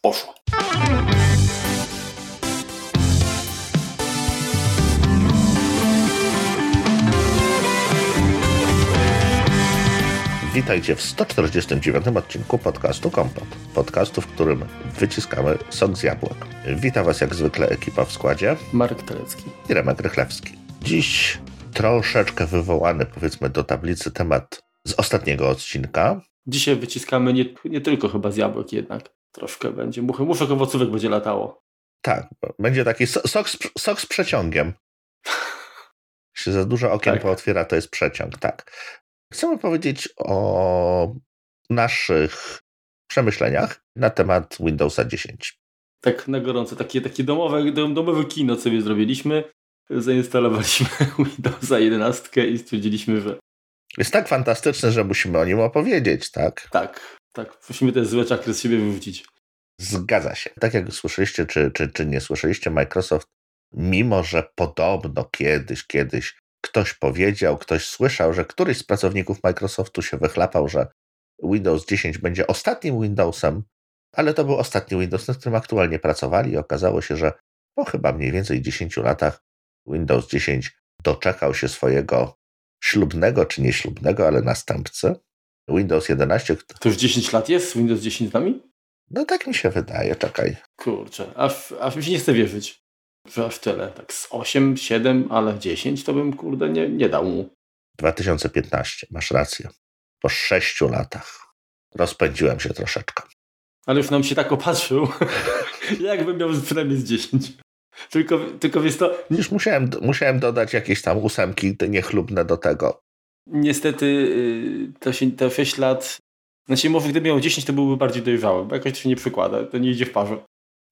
poszło. Witajcie w 149 odcinku podcastu Kompot. Podcastu, w którym wyciskamy sok z jabłek. Witam Was jak zwykle ekipa w składzie. Marek Telecki. I Remek Rychlewski. Dziś troszeczkę wywołany powiedzmy do tablicy temat z ostatniego odcinka. Dzisiaj wyciskamy nie, nie tylko chyba z jabłek jednak. Troszkę będzie. Muchę, muszek owocówek będzie latało. Tak, będzie taki sok z, sok z przeciągiem. Jeśli za dużo okien tak. pootwiera, to jest przeciąg, tak. Chcemy powiedzieć o naszych przemyśleniach na temat Windowsa 10. Tak na gorąco, takie, takie domowe, domowe kino sobie zrobiliśmy. Zainstalowaliśmy Windowsa 11 i stwierdziliśmy, że. Jest tak fantastyczny, że musimy o nim opowiedzieć, tak? Tak, tak. Musimy te złe czakry z siebie wyrzucić. Zgadza się. Tak jak słyszeliście, czy, czy, czy nie słyszeliście, Microsoft, mimo że podobno kiedyś, kiedyś ktoś powiedział, ktoś słyszał, że któryś z pracowników Microsoftu się wychlapał, że Windows 10 będzie ostatnim Windowsem, ale to był ostatni Windows, nad którym aktualnie pracowali i okazało się, że po chyba mniej więcej 10 latach Windows 10 doczekał się swojego ślubnego czy nieślubnego, ale następcy. Windows 11. To już 10 lat jest Windows 10 z nami? No tak mi się wydaje, czekaj. Kurczę, aż, aż mi się nie chce wierzyć że aż tyle. Tak z 8, 7, ale 10 to bym kurde nie, nie dał mu. 2015, masz rację. Po 6 latach rozpędziłem się troszeczkę. Ale już nam się tak opatrzył, jakbym miał przynajmniej z 10. Tylko, tylko wiesz to... Już musiałem, musiałem dodać jakieś tam ósemki niechlubne do tego. Niestety y, to, się, to 6 lat... Znaczy może gdyby miał 10 to byłby bardziej dojrzały, bo jakoś to się nie przykłada, to nie idzie w parze.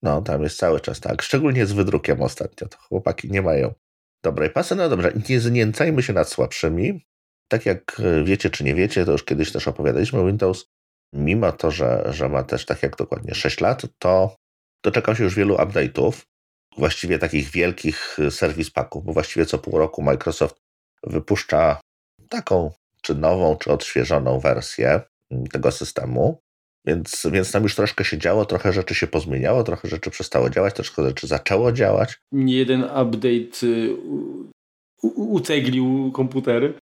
No, tam jest cały czas tak. Szczególnie z wydrukiem ostatnio. To chłopaki nie mają dobrej pasy. No dobrze, nie znęcajmy się nad słabszymi. Tak jak e, wiecie czy nie wiecie, to już kiedyś też opowiadaliśmy, Windows, mimo to, że, że ma też tak jak dokładnie 6 lat, to doczekał się już wielu update'ów, właściwie takich wielkich e, serwis paków, bo właściwie co pół roku Microsoft wypuszcza taką czy nową, czy odświeżoną wersję mm, tego systemu. Więc, więc tam już troszkę się działo, trochę rzeczy się pozmieniało, trochę rzeczy przestało działać, troszkę rzeczy zaczęło działać. Nie jeden update y, uceglił komputery.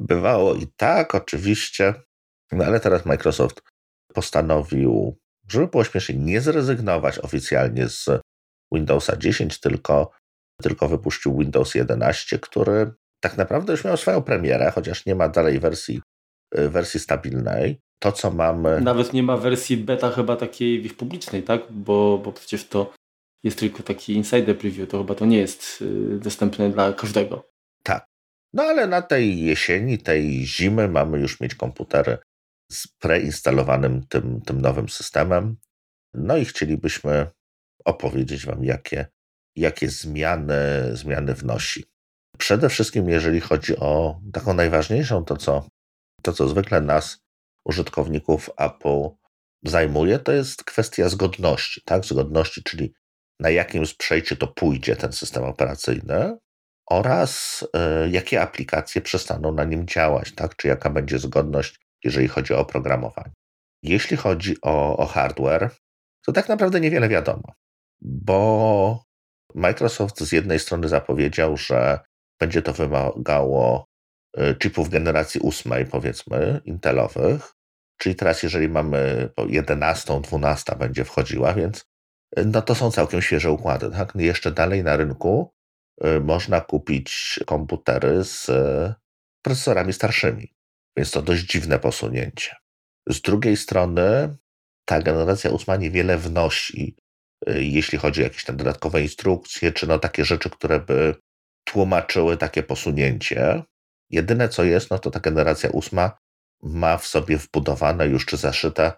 Bywało i tak, oczywiście, no ale teraz Microsoft postanowił, żeby było śmiesznie, nie zrezygnować oficjalnie z Windowsa 10, tylko, tylko wypuścił Windows 11, który tak naprawdę już miał swoją premierę, chociaż nie ma dalej wersji, y, wersji stabilnej to, co mamy. Nawet nie ma wersji beta chyba takiej publicznej, tak? Bo, bo przecież to jest tylko taki insider preview, to chyba to nie jest y, dostępne dla każdego. Tak. No ale na tej jesieni, tej zimy mamy już mieć komputery z preinstalowanym tym, tym nowym systemem. No i chcielibyśmy opowiedzieć Wam, jakie, jakie zmiany, zmiany wnosi. Przede wszystkim, jeżeli chodzi o taką najważniejszą, to co, to co zwykle nas użytkowników Apple zajmuje, to jest kwestia zgodności, tak? Zgodności, czyli na jakim sprzęcie to pójdzie ten system operacyjny oraz y, jakie aplikacje przestaną na nim działać, tak? Czy jaka będzie zgodność, jeżeli chodzi o oprogramowanie. Jeśli chodzi o, o hardware, to tak naprawdę niewiele wiadomo, bo Microsoft z jednej strony zapowiedział, że będzie to wymagało y, chipów generacji ósmej, powiedzmy, intelowych, Czyli teraz, jeżeli mamy 11, 12 będzie wchodziła, więc y, no to są całkiem świeże układy. Tak? Jeszcze dalej na rynku y, można kupić komputery z procesorami starszymi, więc to dość dziwne posunięcie. Z drugiej strony ta generacja ósma niewiele wnosi, jeśli chodzi o jakieś tam dodatkowe instrukcje, czy no takie rzeczy, które by tłumaczyły takie posunięcie. Jedyne co jest, no to ta generacja ósma ma w sobie wbudowane już czy zaszyte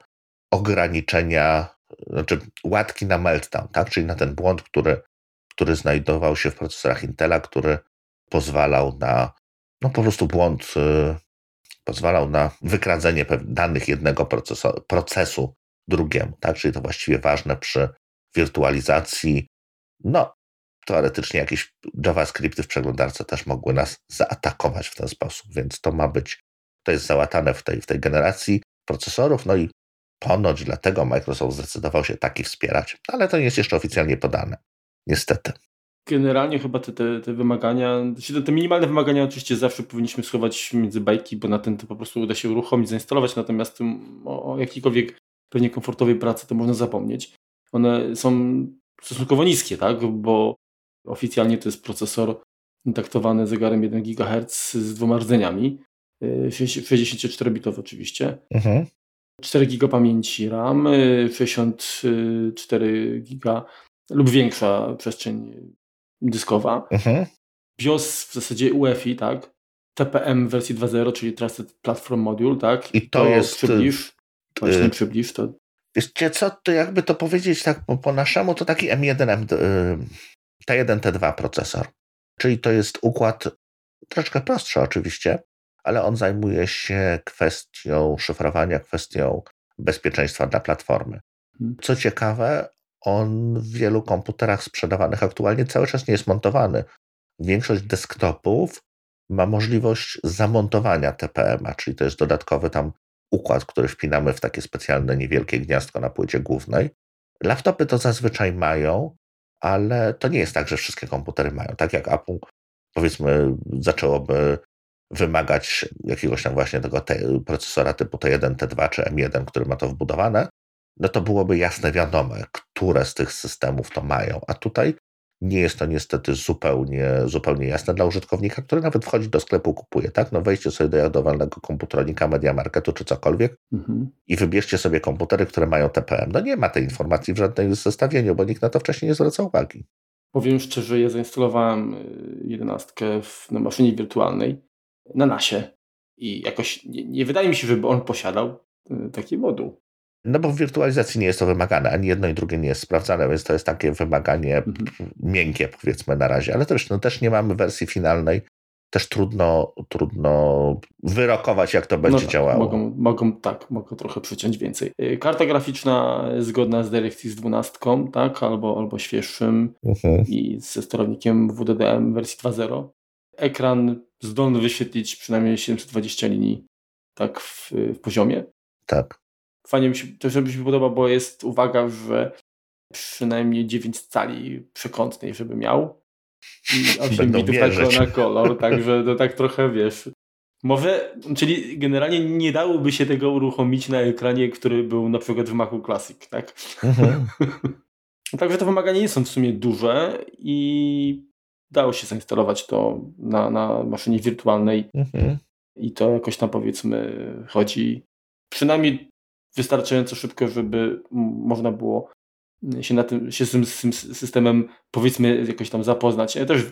ograniczenia, znaczy łatki na meltdown, tak? czyli na ten błąd, który, który znajdował się w procesorach Intela, który pozwalał na, no po prostu błąd, y, pozwalał na wykradzenie danych jednego procesu, procesu drugiemu, tak? czyli to właściwie ważne przy wirtualizacji. No, teoretycznie jakieś JavaScripty w przeglądarce też mogły nas zaatakować w ten sposób, więc to ma być to jest załatane w tej, w tej generacji procesorów, no i ponoć dlatego Microsoft zdecydował się taki wspierać, ale to nie jest jeszcze oficjalnie podane. Niestety. Generalnie chyba te, te, te wymagania, znaczy te minimalne wymagania oczywiście zawsze powinniśmy schować między bajki, bo na ten to po prostu uda się uruchomić, zainstalować, natomiast o, o jakiejkolwiek pewnie komfortowej pracy to można zapomnieć. One są stosunkowo niskie, tak? Bo oficjalnie to jest procesor taktowany zegarem 1 GHz z dwoma rdzeniami, 64-bitowy y, oczywiście. Mhm. 4 GB pamięci RAM, 64 y, GB lub większa przestrzeń dyskowa. Mhm. BIOS w zasadzie UEFI, tak? TPM wersji 2.0, czyli Trusted Platform Module, tak? I to, to jest... Przybliż, właśnie yy, przybliż to. Wiecie co, to jakby to powiedzieć tak po, po naszemu, to taki M1, M, T1, T2 procesor. Czyli to jest układ troszkę prostszy oczywiście, ale on zajmuje się kwestią szyfrowania, kwestią bezpieczeństwa dla platformy. Mhm. Co ciekawe, on w wielu komputerach sprzedawanych aktualnie cały czas nie jest montowany. Większość desktopów ma możliwość zamontowania TPM-a, czyli to jest dodatkowy tam układ, który wpinamy w takie specjalne niewielkie gniazdko na płycie głównej. Laptopy to zazwyczaj mają, ale to nie jest tak, że wszystkie komputery mają. Tak jak Apple, powiedzmy, zaczęłoby wymagać jakiegoś tam właśnie tego procesora typu T1, T2 czy M1, który ma to wbudowane, no to byłoby jasne wiadome, które z tych systemów to mają. A tutaj nie jest to niestety zupełnie, zupełnie jasne dla użytkownika, który nawet wchodzi do sklepu, kupuje, tak? No wejdźcie sobie do jadowalnego komputronika, Media Marketu czy cokolwiek mhm. i wybierzcie sobie komputery, które mają TPM. No nie ma tej informacji w żadnym zestawieniu, bo nikt na to wcześniej nie zwraca uwagi. Powiem szczerze, ja zainstalowałem y, jedenastkę na maszynie wirtualnej na nasie i jakoś nie, nie wydaje mi się, żeby on posiadał y, taki moduł. No bo w wirtualizacji nie jest to wymagane, ani jedno i drugie nie jest sprawdzane, więc to jest takie wymaganie mhm. miękkie powiedzmy na razie, ale też, no, też nie mamy wersji finalnej, też trudno, trudno wyrokować, jak to będzie no tak, działało. Mogą, mogą, tak, mogą trochę przyciąć więcej. Y, karta graficzna zgodna z DirectX 12, tak, albo, albo świeższym mhm. i ze sterownikiem WDDM wersji 2.0. Ekran zdolny wyświetlić przynajmniej 720 linii, tak, w, w poziomie. Tak fajnie mi się, to mi się podoba, bo jest uwaga, że przynajmniej 9 cali przekątnej, żeby miał. I 8 bitów tak na kolor, także to tak trochę wiesz. Może, czyli generalnie nie dałoby się tego uruchomić na ekranie, który był na przykład w Macu Classic, tak? Mhm. Także te wymagania nie są w sumie duże i dało się zainstalować to na, na maszynie wirtualnej mhm. i to jakoś tam powiedzmy chodzi. Przynajmniej wystarczająco szybko, żeby można było się, na tym, się z, tym, z tym systemem powiedzmy jakoś tam zapoznać. Ja też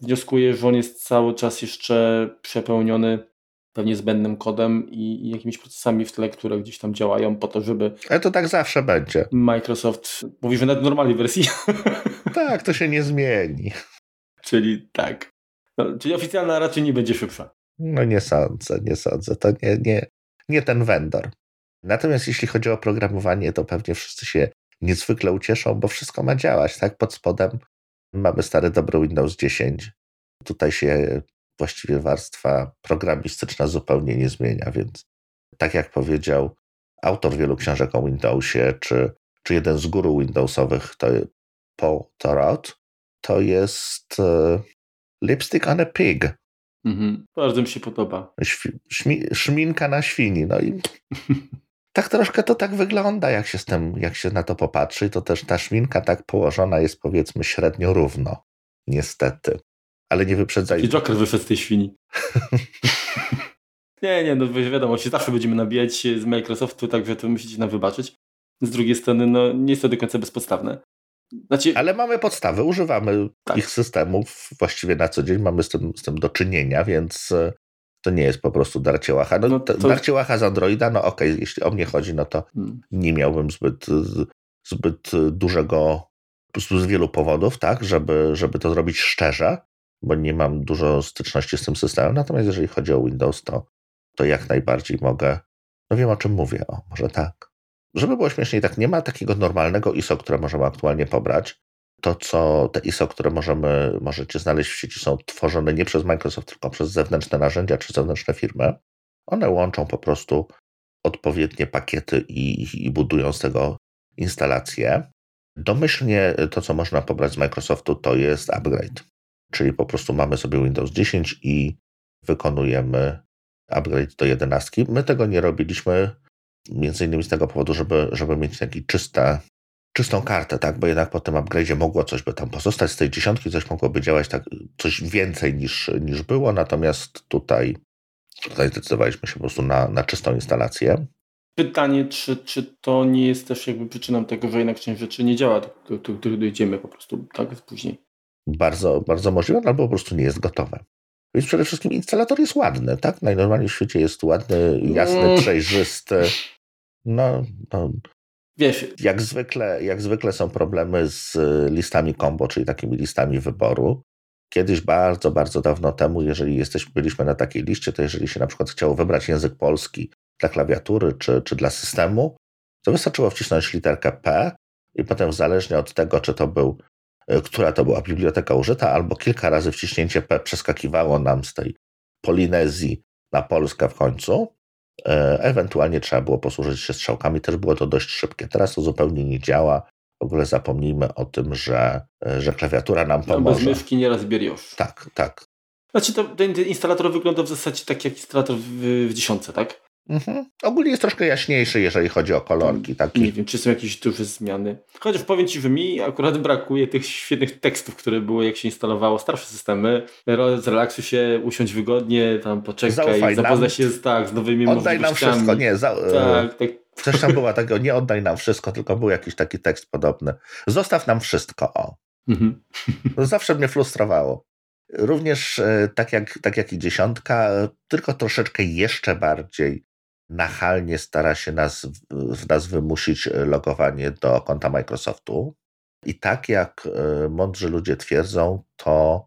wnioskuję, że on jest cały czas jeszcze przepełniony pewnie zbędnym kodem i, i, jakimiś procesami w tle, które gdzieś tam działają po to, żeby... Ale to tak zawsze będzie. Microsoft mówi, że na normalnej wersji. Tak, to się nie zmieni. Czyli tak. No, czyli oficjalna raczej nie będzie szybsza. No nie sądzę, nie sądzę. To nie, nie, nie ten vendor. Natomiast jeśli chodzi o programowanie, to pewnie wszyscy się niezwykle ucieszą, bo wszystko ma działać. Tak, pod spodem mamy stary dobry Windows 10. Tutaj się właściwie warstwa programistyczna zupełnie nie zmienia, więc tak jak powiedział autor wielu książek o Windowsie, czy, czy jeden z guru Windowsowych, to Paul Thorot, to jest uh, lipstick on a pig. Mhm. Bardzo mi się podoba. Śmi, szminka na świni. No i tak troszkę to tak wygląda, jak się, z tym, jak się na to popatrzy. To też ta szminka tak położona jest powiedzmy średnio równo. Niestety. Ale nie wyprzedzaj. I Joker wyszedł z tej świni. nie, nie, no wiadomo, się zawsze będziemy nabijać z Microsoftu, także to musicie nam wybaczyć. Z drugiej strony, no nie jest to do końca bezpodstawne. Znaczy... Ale mamy podstawy, używamy tak. ich systemów właściwie na co dzień, mamy z tym, z tym do czynienia, więc e, to nie jest po prostu darcie łacha. No, no to... Darcie łacha z Androida, no okej, okay, jeśli o mnie chodzi, no to hmm. nie miałbym zbyt, zbyt dużego, po prostu z wielu powodów, tak, żeby, żeby to zrobić szczerze, bo nie mam dużo styczności z tym systemem. Natomiast jeżeli chodzi o Windows, to, to jak najbardziej mogę, no wiem o czym mówię, o, może tak. Żeby było śmieszniej, tak nie ma takiego normalnego ISO, które możemy aktualnie pobrać to, co te ISO, które możemy, możecie znaleźć w sieci, są tworzone nie przez Microsoft, tylko przez zewnętrzne narzędzia czy zewnętrzne firmy. One łączą po prostu odpowiednie pakiety i, i budują z tego instalację. Domyślnie to, co można pobrać z Microsoftu, to jest upgrade. Czyli po prostu mamy sobie Windows 10 i wykonujemy upgrade do 11. My tego nie robiliśmy między innymi z tego powodu, żeby, żeby mieć taki czyste, czystą kartę, tak? Bo jednak po tym upgrade'zie mogło coś by tam pozostać z tej dziesiątki, coś mogłoby działać tak, coś więcej niż, niż było, natomiast tutaj, tutaj zdecydowaliśmy się po prostu na, na czystą instalację. Pytanie, czy, czy to nie jest też jakby przyczyną tego, że jednak część rzeczy nie działa, do których dojdziemy po prostu tak później. Bardzo, bardzo możliwe, albo po prostu nie jest gotowe. Więc przede wszystkim instalator jest ładny, tak? Najnormalniej w świecie jest ładny, jasny, mm. przejrzysty. No, no, Wiesz. Jak zwykle, jak zwykle są problemy z listami combo, czyli takimi listami wyboru. Kiedyś bardzo, bardzo dawno temu, jeżeli jesteśmy, byliśmy na takiej liście, to jeżeli się na przykład chciało wybrać język polski dla klawiatury czy, czy dla systemu, to wystarczyło wcisnąć literkę P i potem zależnie od tego, czy to był E, która to była biblioteka użyta, albo kilka razy wciśnięcie P przeskakiwało nam z tej Polinezji na Polskę w końcu. E, ewentualnie trzeba było posłużyć się strzałkami, też było to dość szybkie. Teraz to zupełnie nie działa. W ogóle zapomnijmy o tym, że, e, że klawiatura nam pomoże. No, bez myszki nieraz już. Tak, tak. Znaczy to, ten instalator wygląda w zasadzie tak jak instalator w, w dziesiątce, tak? Mhm. Ogólnie jest troszkę jaśniejszy, jeżeli chodzi o kolorki. Taki. Nie wiem, czy są jakieś duże zmiany. Chociaż powiem Ci, że mi akurat brakuje tych świetnych tekstów, które były, jak się instalowało starsze systemy. Zrelaksuj się, usiądź wygodnie, tam poczekaj, zapoznaj się z, tak, z nowymi oddaj nam wszystko, nie. Za, tak, tak. Coś tam była takiego, nie oddaj nam wszystko, tylko był jakiś taki tekst podobny. Zostaw nam wszystko, o. Mhm. To zawsze mnie frustrowało. Również e, tak jak, tak jak i dziesiątka, tylko troszeczkę jeszcze bardziej nachalnie stara się nas, w nas wymusić e, logowanie do konta Microsoftu. I tak jak e, mądrzy ludzie twierdzą, to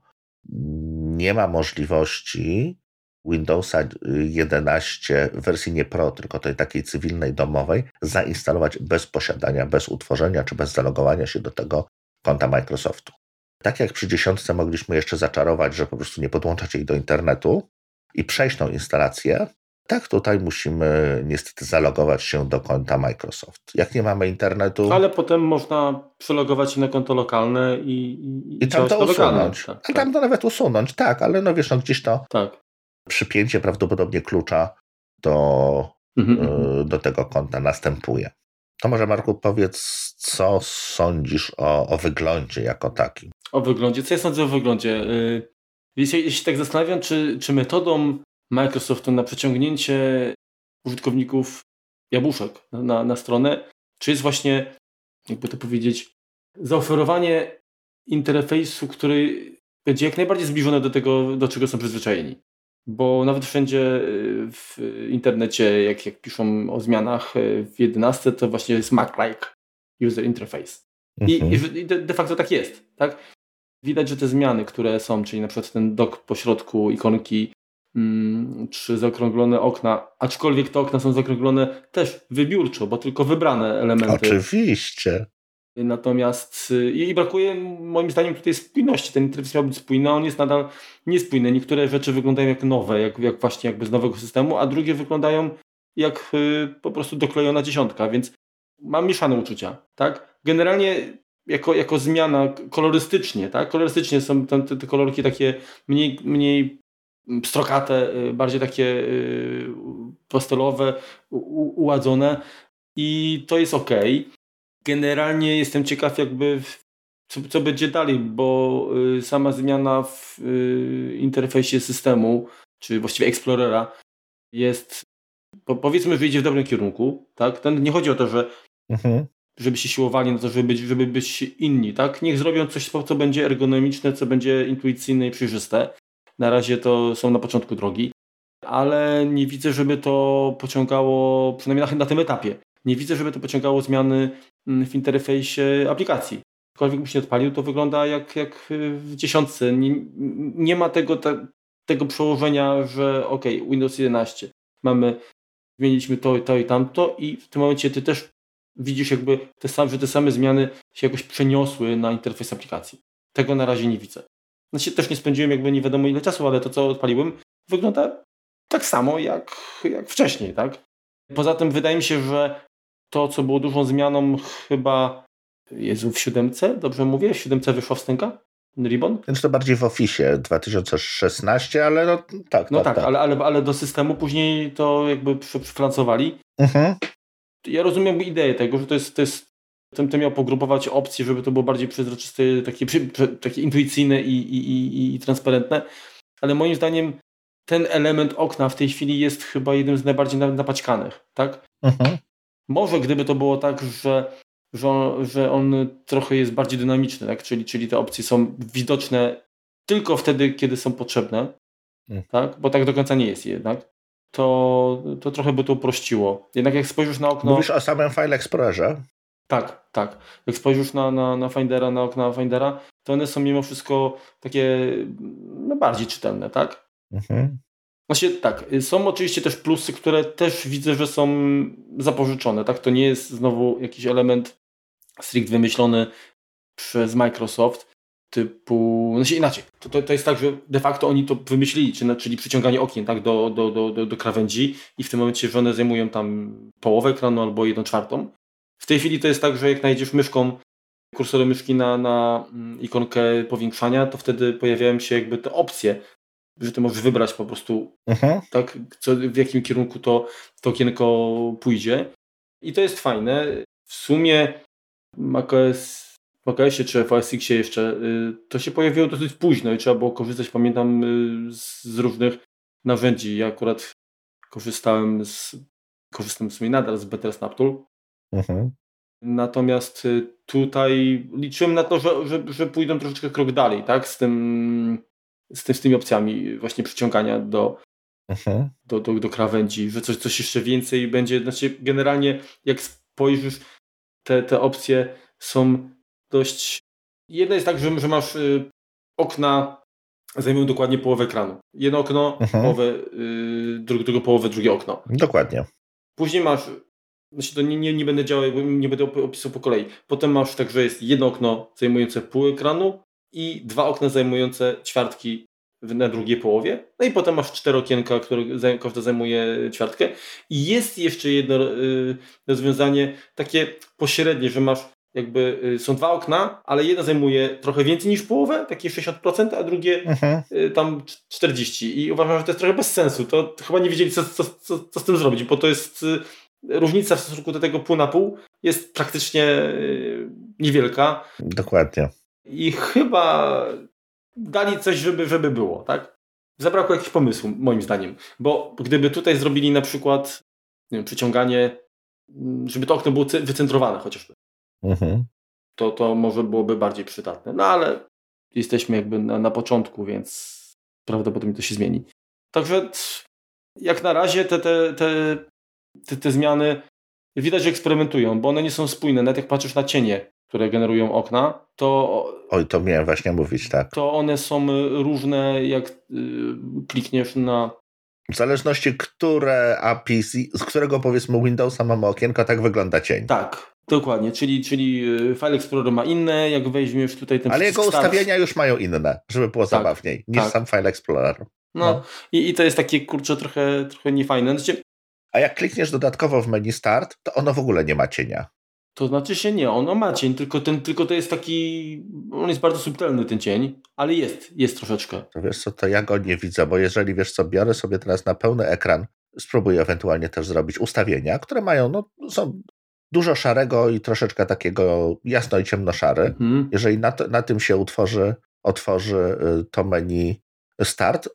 nie ma możliwości Windowsa 11 w wersji nie Pro, tylko tej takiej cywilnej, domowej, zainstalować bez posiadania, bez utworzenia czy bez zalogowania się do tego konta Microsoftu. Tak jak przy dziesiątce mogliśmy jeszcze zaczarować, że po prostu nie podłączać jej do internetu i przejść tą instalację, tak, tutaj musimy niestety zalogować się do konta Microsoft. Jak nie mamy internetu. Ale potem można przelogować się na konto lokalne i, i, i tam to usunąć. Tak, tak. Tam to nawet usunąć, tak, ale no wiesz, no gdzieś to tak. przypięcie prawdopodobnie klucza do, mhm. y, do tego konta następuje. To może Marku powiedz, co sądzisz o, o wyglądzie jako takim? O wyglądzie? Co ja sądzę o wyglądzie? Y, jeśli, jeśli tak zastanawiam, czy, czy metodą Microsoftu na przeciągnięcie użytkowników jabłuszek na, na stronę, czy jest właśnie, jakby to powiedzieć, zaoferowanie interfejsu, który będzie jak najbardziej zbliżony do tego, do czego są przyzwyczajeni. Bo nawet wszędzie y, w internecie, jak, jak piszą o zmianach y, w 11, to właśnie jest Mac-like user interface. I, mhm. i de, facto tak jest. Tak? Widać, że te zmiany, które są, czyli na przykład ten dok pośrodku ikonki czy zaokrąglone okna, aczkolwiek te okna są zaokrąglone też wybiórczo, bo tylko wybrane elementy. Oczywiście. Natomiast y, i brakuje moim zdaniem tutaj spójności. Ten interfejs miał być spójny, a on jest nadal niespójny. Niektóre rzeczy wyglądają jak nowe, jak, jak właśnie jakby z nowego systemu, a drugie wyglądają jak y, po prostu doklejona dziesiątka, więc mam mieszane uczucia. Tak? Generalnie jako, jako zmiana kolorystycznie, tak? Kolorystycznie są te, te kolorki takie mniej, mniej pstrokate, y, bardziej takie y, pastelowe, uładzone i to jest ok. Generalnie jestem ciekaw jakby co, co będzie dalej, bo y, sama zmiana w interfejsie systemu, czy właściwie Explorera jest powiedzmy, że idzie w dobrym kierunku, tak? nie chodzi o to, że mhm. żeby się siłowali na to, żeby być, żeby być inni, tak? Niech zrobią coś, co będzie ergonomiczne, co będzie intuicyjne i przejrzyste. Na razie to są na początku drogi, ale nie widzę, żeby to pociągało, przynajmniej na, na tym etapie, nie widzę, żeby to pociągało zmiany mm, w interfejsie aplikacji. Cokolwiek bym się odpalił, to wygląda jak, jak w dziesiątce. Nie, nie ma tego, te, tego przełożenia, że ok, Windows 11, mamy, zmieniliśmy to, to i tamto i w tym momencie ty też widzisz jakby te same, że te same zmiany się jakoś przeniosły na interfejs aplikacji. Tego na razie nie widzę. Znaczy też nie spędziłem jakby nie wiadomo ile czasu, ale to co odpaliłem wygląda tak samo jak, jak wcześniej, tak? Poza tym wydaje mi się, że to, co było dużą zmianą chyba Jezu, w siódemce, dobrze mówię? W siódemce wyszła wstęga? Ribbon? Więc to bardziej w Office 2016, ale no tak. No tak, tak, tak. Ale, ale, ale do systemu później to jakby przyflancowali. Mhm. Ja rozumiem ideę tego, że to jest, to jest ten, ten miał pogrupować opcje, żeby to było bardziej przezroczyste, takie, takie intuicyjne i, i, i, i transparentne, ale moim zdaniem ten element okna w tej chwili jest chyba jednym z najbardziej napaćkanych, tak? Mhm. Może gdyby to było tak, że, że, on, że on trochę jest bardziej dynamiczny, tak? czyli, czyli te opcje są widoczne tylko wtedy, kiedy są potrzebne, mhm. tak? bo tak do końca nie jest jednak, to, to trochę by to uprościło. Jednak jak spojrzysz na okno... Mówisz o samym File Explorerze? Tak, tak. Jak spojrzysz na, na, na Findera, na okna Findera, to one są mimo wszystko takie no, bardziej czytelne, tak? Mhm. Właśnie tak, są oczywiście też plusy, które też widzę, że są zapożyczone, tak? To nie jest znowu jakiś element strict wymyślony przez Microsoft, typu, znaczy inaczej, to, to, to jest tak, że de facto oni to wymyślili, czyli, czyli przyciąganie okien tak, do, do, do, do, do krawędzi i w tym momencie, że one zajmują tam połowę ekranu albo jedną czwartą. W tej chwili to jest tak, że jak najdziesz myszką, kursorem myszki na, na mm, ikonkę powiększania, to wtedy pojawiają się jakby te opcje, że ty możesz wybrać po prostu, mhm. tak, co, w jakim kierunku to, to okienko pójdzie. I to jest fajne. W sumie macOS, macOSie czy FOSX jeszcze y, to się pojawiło dosyć późno i trzeba było korzystać, pamiętam, y, z, z różnych narzędzi. Ja akurat korzystałem z, korzystam w sumie nadal z Better Snaptool. Mhm. Natomiast y, tutaj liczyłem na to, że, że, że pójdą troszeczkę krok dalej, tak? Z tym z, tym, z tymi opcjami właśnie przyciągania do, mhm. do, do, do krawędzi, że coś, coś jeszcze więcej będzie. Znaczy, generalnie, jak spojrzysz, te, te opcje są dość. Jedna jest tak, że, że masz y, okna zajmują dokładnie połowę ekranu. Jedno okno, mhm. połowę, y, drugie, drugie połowę, drugie okno. Dokładnie. Później masz znaczy to nie, nie, nie będę działał, nie będę opisał po kolei. Potem masz tak, że jest jedno okno zajmujące pół ekranu, i dwa okna zajmujące ćwiartki na drugiej połowie. No i potem masz cztery okienka, które każde zajmuje ćwiartkę. I jest jeszcze jedno y, rozwiązanie takie pośrednie, że masz jakby y, są dwa okna, ale jedno zajmuje trochę więcej niż połowę, takie 60%, a drugie mhm. Y, tam 40%. I uważam, że to jest trochę bez sensu. To chyba nie wiedzieli, co, co, co, co z tym zrobić, bo to jest różnica w stosunku do tego pół na pół jest praktycznie niewielka. Dokładnie i chyba dali coś, żeby, żeby było, tak? Zabrakło jakiś pomysłu, moim zdaniem. Bo gdyby tutaj zrobili na przykład wiem, przyciąganie, żeby to okno było wycentrowane chociażby, mhm. to, to może byłoby bardziej przydatne. No ale jesteśmy jakby na, na początku, więc prawdopodobnie to się zmieni. Także jak na razie te, te, te, te, te zmiany widać, że eksperymentują, bo one nie są spójne. Nawet jak patrzysz na cienie, które generują okna, to. Oj, to miałem właśnie mówić, tak. To one są różne, jak y, klikniesz na. W zależności, które API, z którego powiedzmy Windowsa mamy okienko, tak wygląda cień. Tak, dokładnie. Czyli, czyli y, File Explorer ma inne, jak weźmiesz tutaj ten Ale jego start... ustawienia już mają inne, żeby było tak, zabawniej, niż tak. sam File Explorer. No, no. I, i to jest takie, kurczę, trochę, trochę niefajne. Znaczy... A jak klikniesz dodatkowo w menu Start, to ono w ogóle nie ma cienia. To znaczy się nie, ono ma cień, tylko, ten, tylko to jest taki, on jest bardzo subtelny ten cień, ale jest, jest troszeczkę. To wiesz co, to ja go nie widzę, bo jeżeli wiesz co, biorę sobie teraz na pełny ekran, spróbuję ewentualnie też zrobić ustawienia, które mają, no są dużo szarego i troszeczkę takiego jasno i ciemno-szary. Mhm. Jeżeli na, to, na tym się utworzy, otworzy y, to menu start,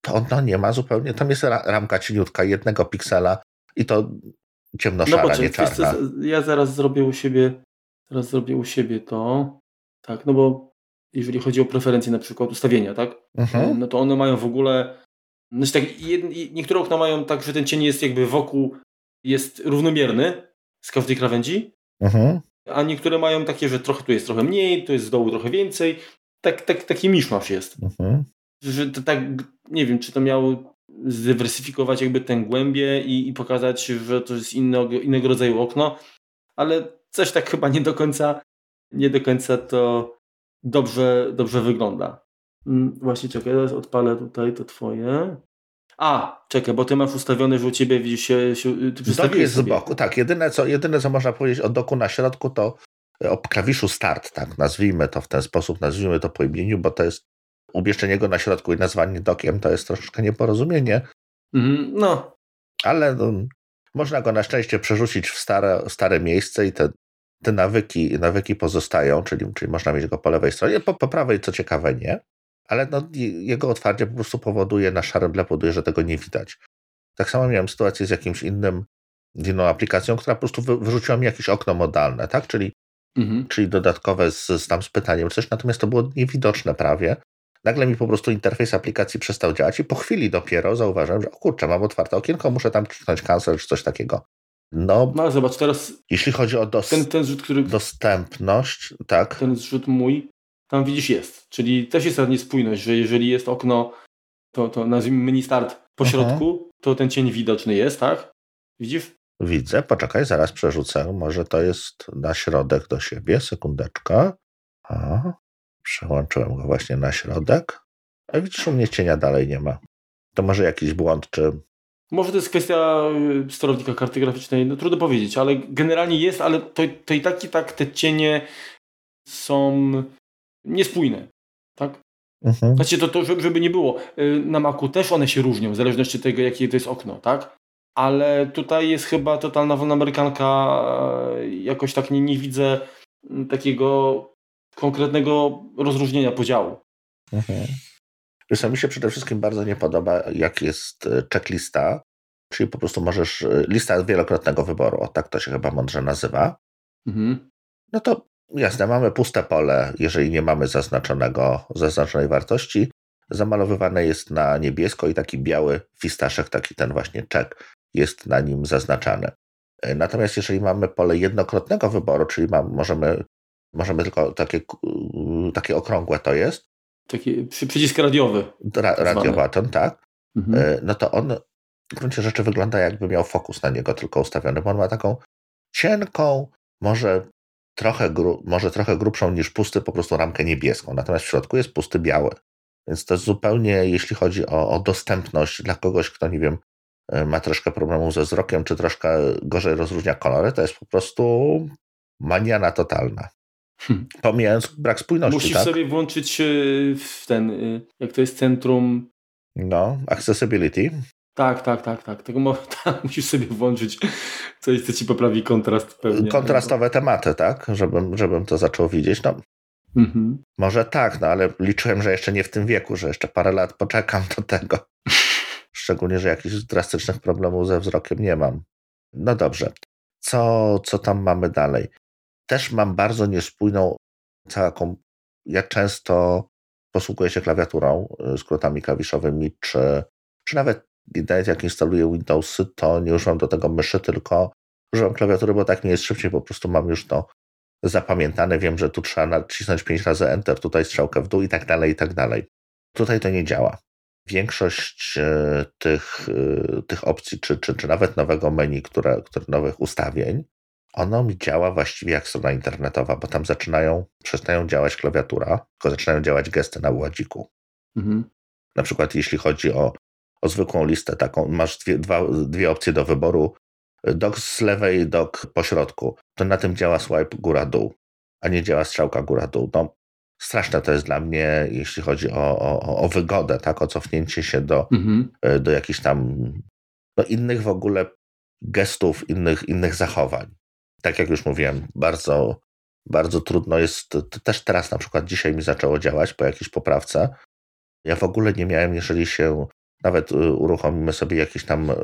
to ono nie ma zupełnie, tam jest ramka cieniutka, jednego piksela i to Ciemnoszara, no nie czarna. ja zaraz zrobię u siebie, zaraz zrobię u siebie to. Tak, no bo jeżeli chodzi o preferencje na przykład ustawienia, tak? Mhm. No to one mają w ogóle. Znaczy tak, jed, niektóre okna mają tak, że ten cień jest jakby wokół, jest równomierny z każdej krawędzi, mhm. a niektóre mają takie, że trochę tu jest trochę mniej, tu jest z dołu trochę więcej. Tak, tak, taki miszmasz jest. Mhm. Że to tak, nie wiem, czy to miało zdywersyfikować jakby tę głębię i, i pokazać, że to jest innego, innego rodzaju okno, ale coś tak chyba nie do końca, nie do końca to dobrze, dobrze wygląda. Mm, właśnie czekaj, teraz odpalę tutaj to twoje. A, czekaj, bo ty masz ustawione, że u ciebie widzisz się, się ty Dok jest sobie. z boku, tak. Jedyne co, jedyne co można powiedzieć o doku na środku to o klawiszu start, tak, nazwijmy to w ten sposób, nazwijmy to po imieniu, bo to jest umieszczenie go na środku i nazwanie dokiem to jest troszeczkę nieporozumienie. Mhm, no. Ale no, można go na szczęście przerzucić w stare, stare miejsce i te, te nawyki, nawyki pozostają, czyli, czyli można mieć go po lewej stronie, po, po prawej co ciekawe nie, ale no, jego otwarcie po prostu powoduje, na szarym tle powoduje, że tego nie widać. Tak samo miałem sytuację z jakimś innym, inną aplikacją, która po prostu wyrzuciła mi jakieś okno modalne, tak, czyli, mhm. czyli dodatkowe z, z tam z pytaniem coś, natomiast to było niewidoczne prawie, Nagle mi po prostu interfejs aplikacji przestał działać i po chwili dopiero zauważyłem, że o kurczę, mam otwarte okienko, muszę tam kliknąć cancel czy coś takiego. No, no zobacz, teraz. Jeśli chodzi o dos ten, ten zrzut, który, dostępność, tak. Ten zrzut mój, tam widzisz jest. Czyli też jest ta niespójność, że jeżeli jest okno, to, to nazwijmy mini start po środku, to ten cień widoczny jest, tak? Widzisz? Widzę, poczekaj, zaraz przerzucę. Może to jest na środek do siebie, sekundeczkę. A, Przełączyłem go właśnie na środek. A widzisz, u mnie cienia dalej nie ma. To może jakiś błąd, czy... Może to jest kwestia y, sterownika karty graficznej, no trudno powiedzieć, ale generalnie jest, ale to, to i tak i tak te cienie są niespójne, tak? Mhm. Znaczy to, to, żeby nie było. Y, na Macu też one się różnią, w zależności od tego, jakie to jest okno, tak? Ale tutaj jest chyba totalna wolna amerykanka, jakoś tak nie, nie widzę takiego konkretnego rozróżnienia podziału. Mhm. Wiesz, mi się przede wszystkim bardzo nie podoba, jak jest e, checklista, czyli po prostu możesz, e, lista wielokrotnego wyboru, o tak to się chyba mądrze nazywa. Mhm. No to jasne, mamy puste pole, jeżeli nie mamy zaznaczonego, zaznaczonej wartości. Zamalowywane jest na niebiesko i taki biały fistaszek, taki ten właśnie check jest na nim zaznaczany. E, natomiast jeżeli mamy pole jednokrotnego wyboru, czyli mamy, możemy Możemy tylko takie, takie okrągłe to jest. Taki przycisk radiowy. Ra, radiobaton, tak. Mhm. E, no to on w gruncie rzeczy wygląda jakby miał fokus na niego tylko ustawiony, bo on ma taką cienką, może trochę, gru, może trochę grubszą niż pusty po prostu ramkę niebieską, natomiast w środku jest pusty biały. Więc to jest zupełnie, jeśli chodzi o, o dostępność dla kogoś, kto nie wiem, e, ma troszkę problemów ze wzrokiem, czy troszkę gorzej rozróżnia kolory, to jest po prostu maniana totalna. Hmm. Pomijając brak spójności. Musisz tak? sobie włączyć e, w ten, e, jak to jest centrum. No, accessibility. Tak, tak, tak, tak. Tego tak, musisz sobie włączyć coś, co ci poprawi kontrast pewnie. Kontrastowe tematy, tak? Żebym, żebym to zaczął widzieć. No, mhm. Może tak, no ale liczyłem, że jeszcze nie w tym wieku, że jeszcze parę lat poczekam do tego. Szczególnie, że jakichś drastycznych problemów ze wzrokiem nie mam. No dobrze. Co, co tam mamy dalej? Też mam bardzo niespójną całą. Ja często posługuję się klawiaturą, y, skrótami klawiszowymi, czy, czy nawet, nawet jak instaluję Windowsy, to nie używam do tego myszy, tylko używam klawiatury, bo tak mi jest szybciej, po prostu mam już to zapamiętane, wiem, że tu trzeba nacisnąć 5 razy Enter, tutaj strzałkę w dół i tak dalej, i tak dalej. Tutaj to nie działa. Większość y, tych, y, tych opcji, czy, czy, czy nawet nowego menu, które, które nowych ustawień, ono mi działa właściwie jak strona internetowa, bo tam zaczynają, przestają działać klawiatura, tylko zaczynają działać gesty na ładziku. Mhm. Na przykład jeśli chodzi o, o zwykłą listę taką, masz dwie, dwa, dwie opcje do wyboru, dok z lewej, dok po środku, to na tym działa swipe góra-dół, a nie działa strzałka góra-dół. No, straszne to jest dla mnie, jeśli chodzi o, o, o wygodę, tak, o cofnięcie się do, mhm. do jakichś tam no, innych w ogóle gestów, innych, innych zachowań tak jak już mówiłem, bardzo, bardzo trudno jest. Też teraz na przykład dzisiaj mi zaczęło działać po jakiejś poprawce. Ja w ogóle nie miałem, jeżeli się nawet y, uruchomimy sobie jakiś tam y,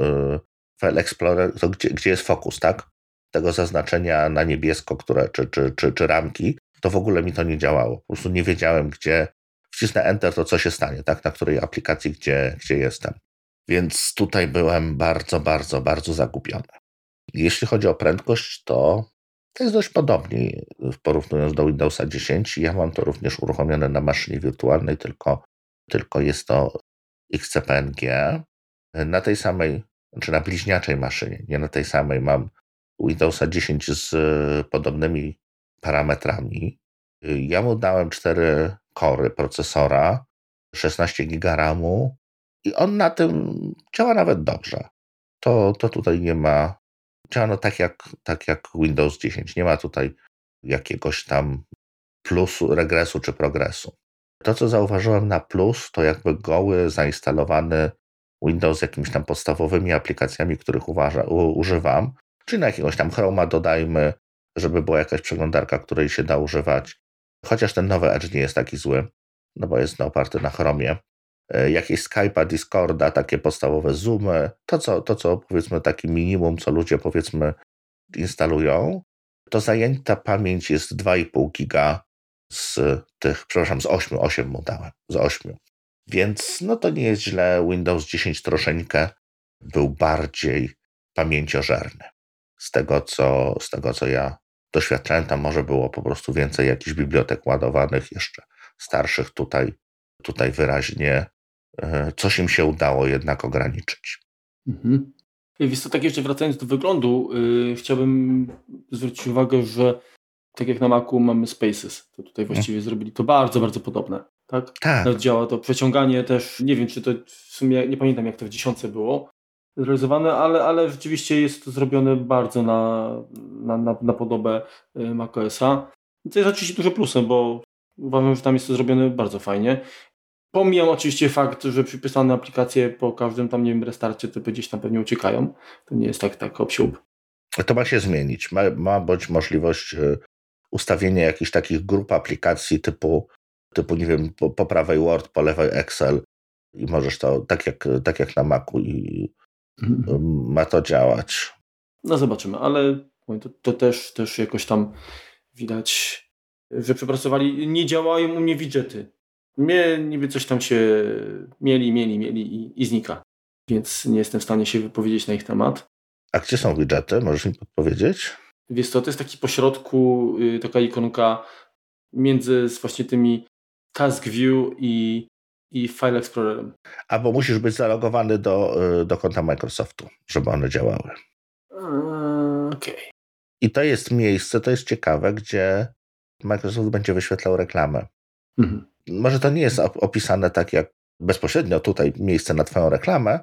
File Explorer, to gdzie, gdzie jest fokus, tak? Tego zaznaczenia na niebiesko, które, czy, czy, czy, czy ramki, to w ogóle mi to nie działało. Po prostu nie wiedziałem, gdzie wcisnę Enter, to co się stanie, tak? Na której aplikacji, gdzie, gdzie jestem. Więc tutaj byłem bardzo, bardzo, bardzo zagubiony. Jeśli chodzi o prędkość, to to jest dość podobnie porównując do Windowsa 10. Ja mam to również uruchomione na maszynie wirtualnej, tylko, tylko jest to XCPNG. Na tej samej, czy na bliźniaczej maszynie, nie na tej samej, mam Windowsa 10 z podobnymi parametrami. Ja mu dałem 4 kory procesora, 16 GB RAMu I on na tym działa nawet dobrze. To, to tutaj nie ma. Działa no tak jak, tak jak Windows 10. Nie ma tutaj jakiegoś tam plusu, regresu czy progresu. To, co zauważyłem na plus, to jakby goły, zainstalowany Windows z jakimiś tam podstawowymi aplikacjami, których uważa, u, używam, czyli na jakiegoś tam Chroma dodajmy, żeby była jakaś przeglądarka, której się da używać. Chociaż ten nowy Edge nie jest taki zły, no bo jest oparty na Chromie. E, jakieś Skype'a, Discorda, takie podstawowe Zoomy, to co, to co powiedzmy taki minimum, co ludzie powiedzmy instalują, to zajęta pamięć jest 2,5 giga z tych, przepraszam, z 8, 8 mu dałem, z 8. Więc no to nie jest źle. Windows 10 troszeczkę był bardziej pamięciożerny. Z tego, co, z tego, co ja doświadczałem, tam może było po prostu więcej jakichś bibliotek ładowanych, jeszcze starszych. Tutaj, tutaj wyraźnie coś im się udało jednak ograniczyć. Mhm. Wiesz co, tak jeszcze wracając do wyglądu, yy, chciałbym zwrócić uwagę, że tak jak na Macu mamy Spaces, to tutaj właściwie hmm. zrobili to bardzo, bardzo podobne. Tak? tak. Nawet działa to przeciąganie też, nie wiem czy to w sumie, nie pamiętam jak to w dziesiątce było zrealizowane, ale, ale rzeczywiście jest to zrobione bardzo na, na, na, na podobę y, macOSa. To jest oczywiście duży plusem, bo uważam, że tam jest to zrobione bardzo fajnie. Pomijam oczywiście fakt, że przypisane aplikacje po każdym tam, nie wiem, restarcie to gdzieś tam pewnie uciekają. To nie jest tak, tak obsiub. To ma się zmienić. Ma, ma być możliwość y, ustawienia jakichś takich grup aplikacji typu, typu nie wiem, po, po prawej Word, po lewej Excel i możesz to tak jak, tak jak na Macu i mhm. ma to działać. No zobaczymy, ale to, to też, też jakoś tam widać, że przepracowali. Nie działają u mnie widgety. Mnie niby coś tam się mieli, mieli, mieli i, i znika. Więc nie jestem w stanie się wypowiedzieć na ich temat. A gdzie są widgety? Możesz mi podpowiedzieć? Wiesz co, to jest taki pośrodku, y, taka ikonka między właśnie tymi Task View i, i File Explorerem. Albo musisz być zalogowany do, y, do konta Microsoftu, żeby one działały. Okej. Okay. I to jest miejsce, to jest ciekawe, gdzie Microsoft będzie wyświetlał reklamę. Mhm. Może to nie jest opisane tak jak bezpośrednio tutaj miejsce na Twoją reklamę,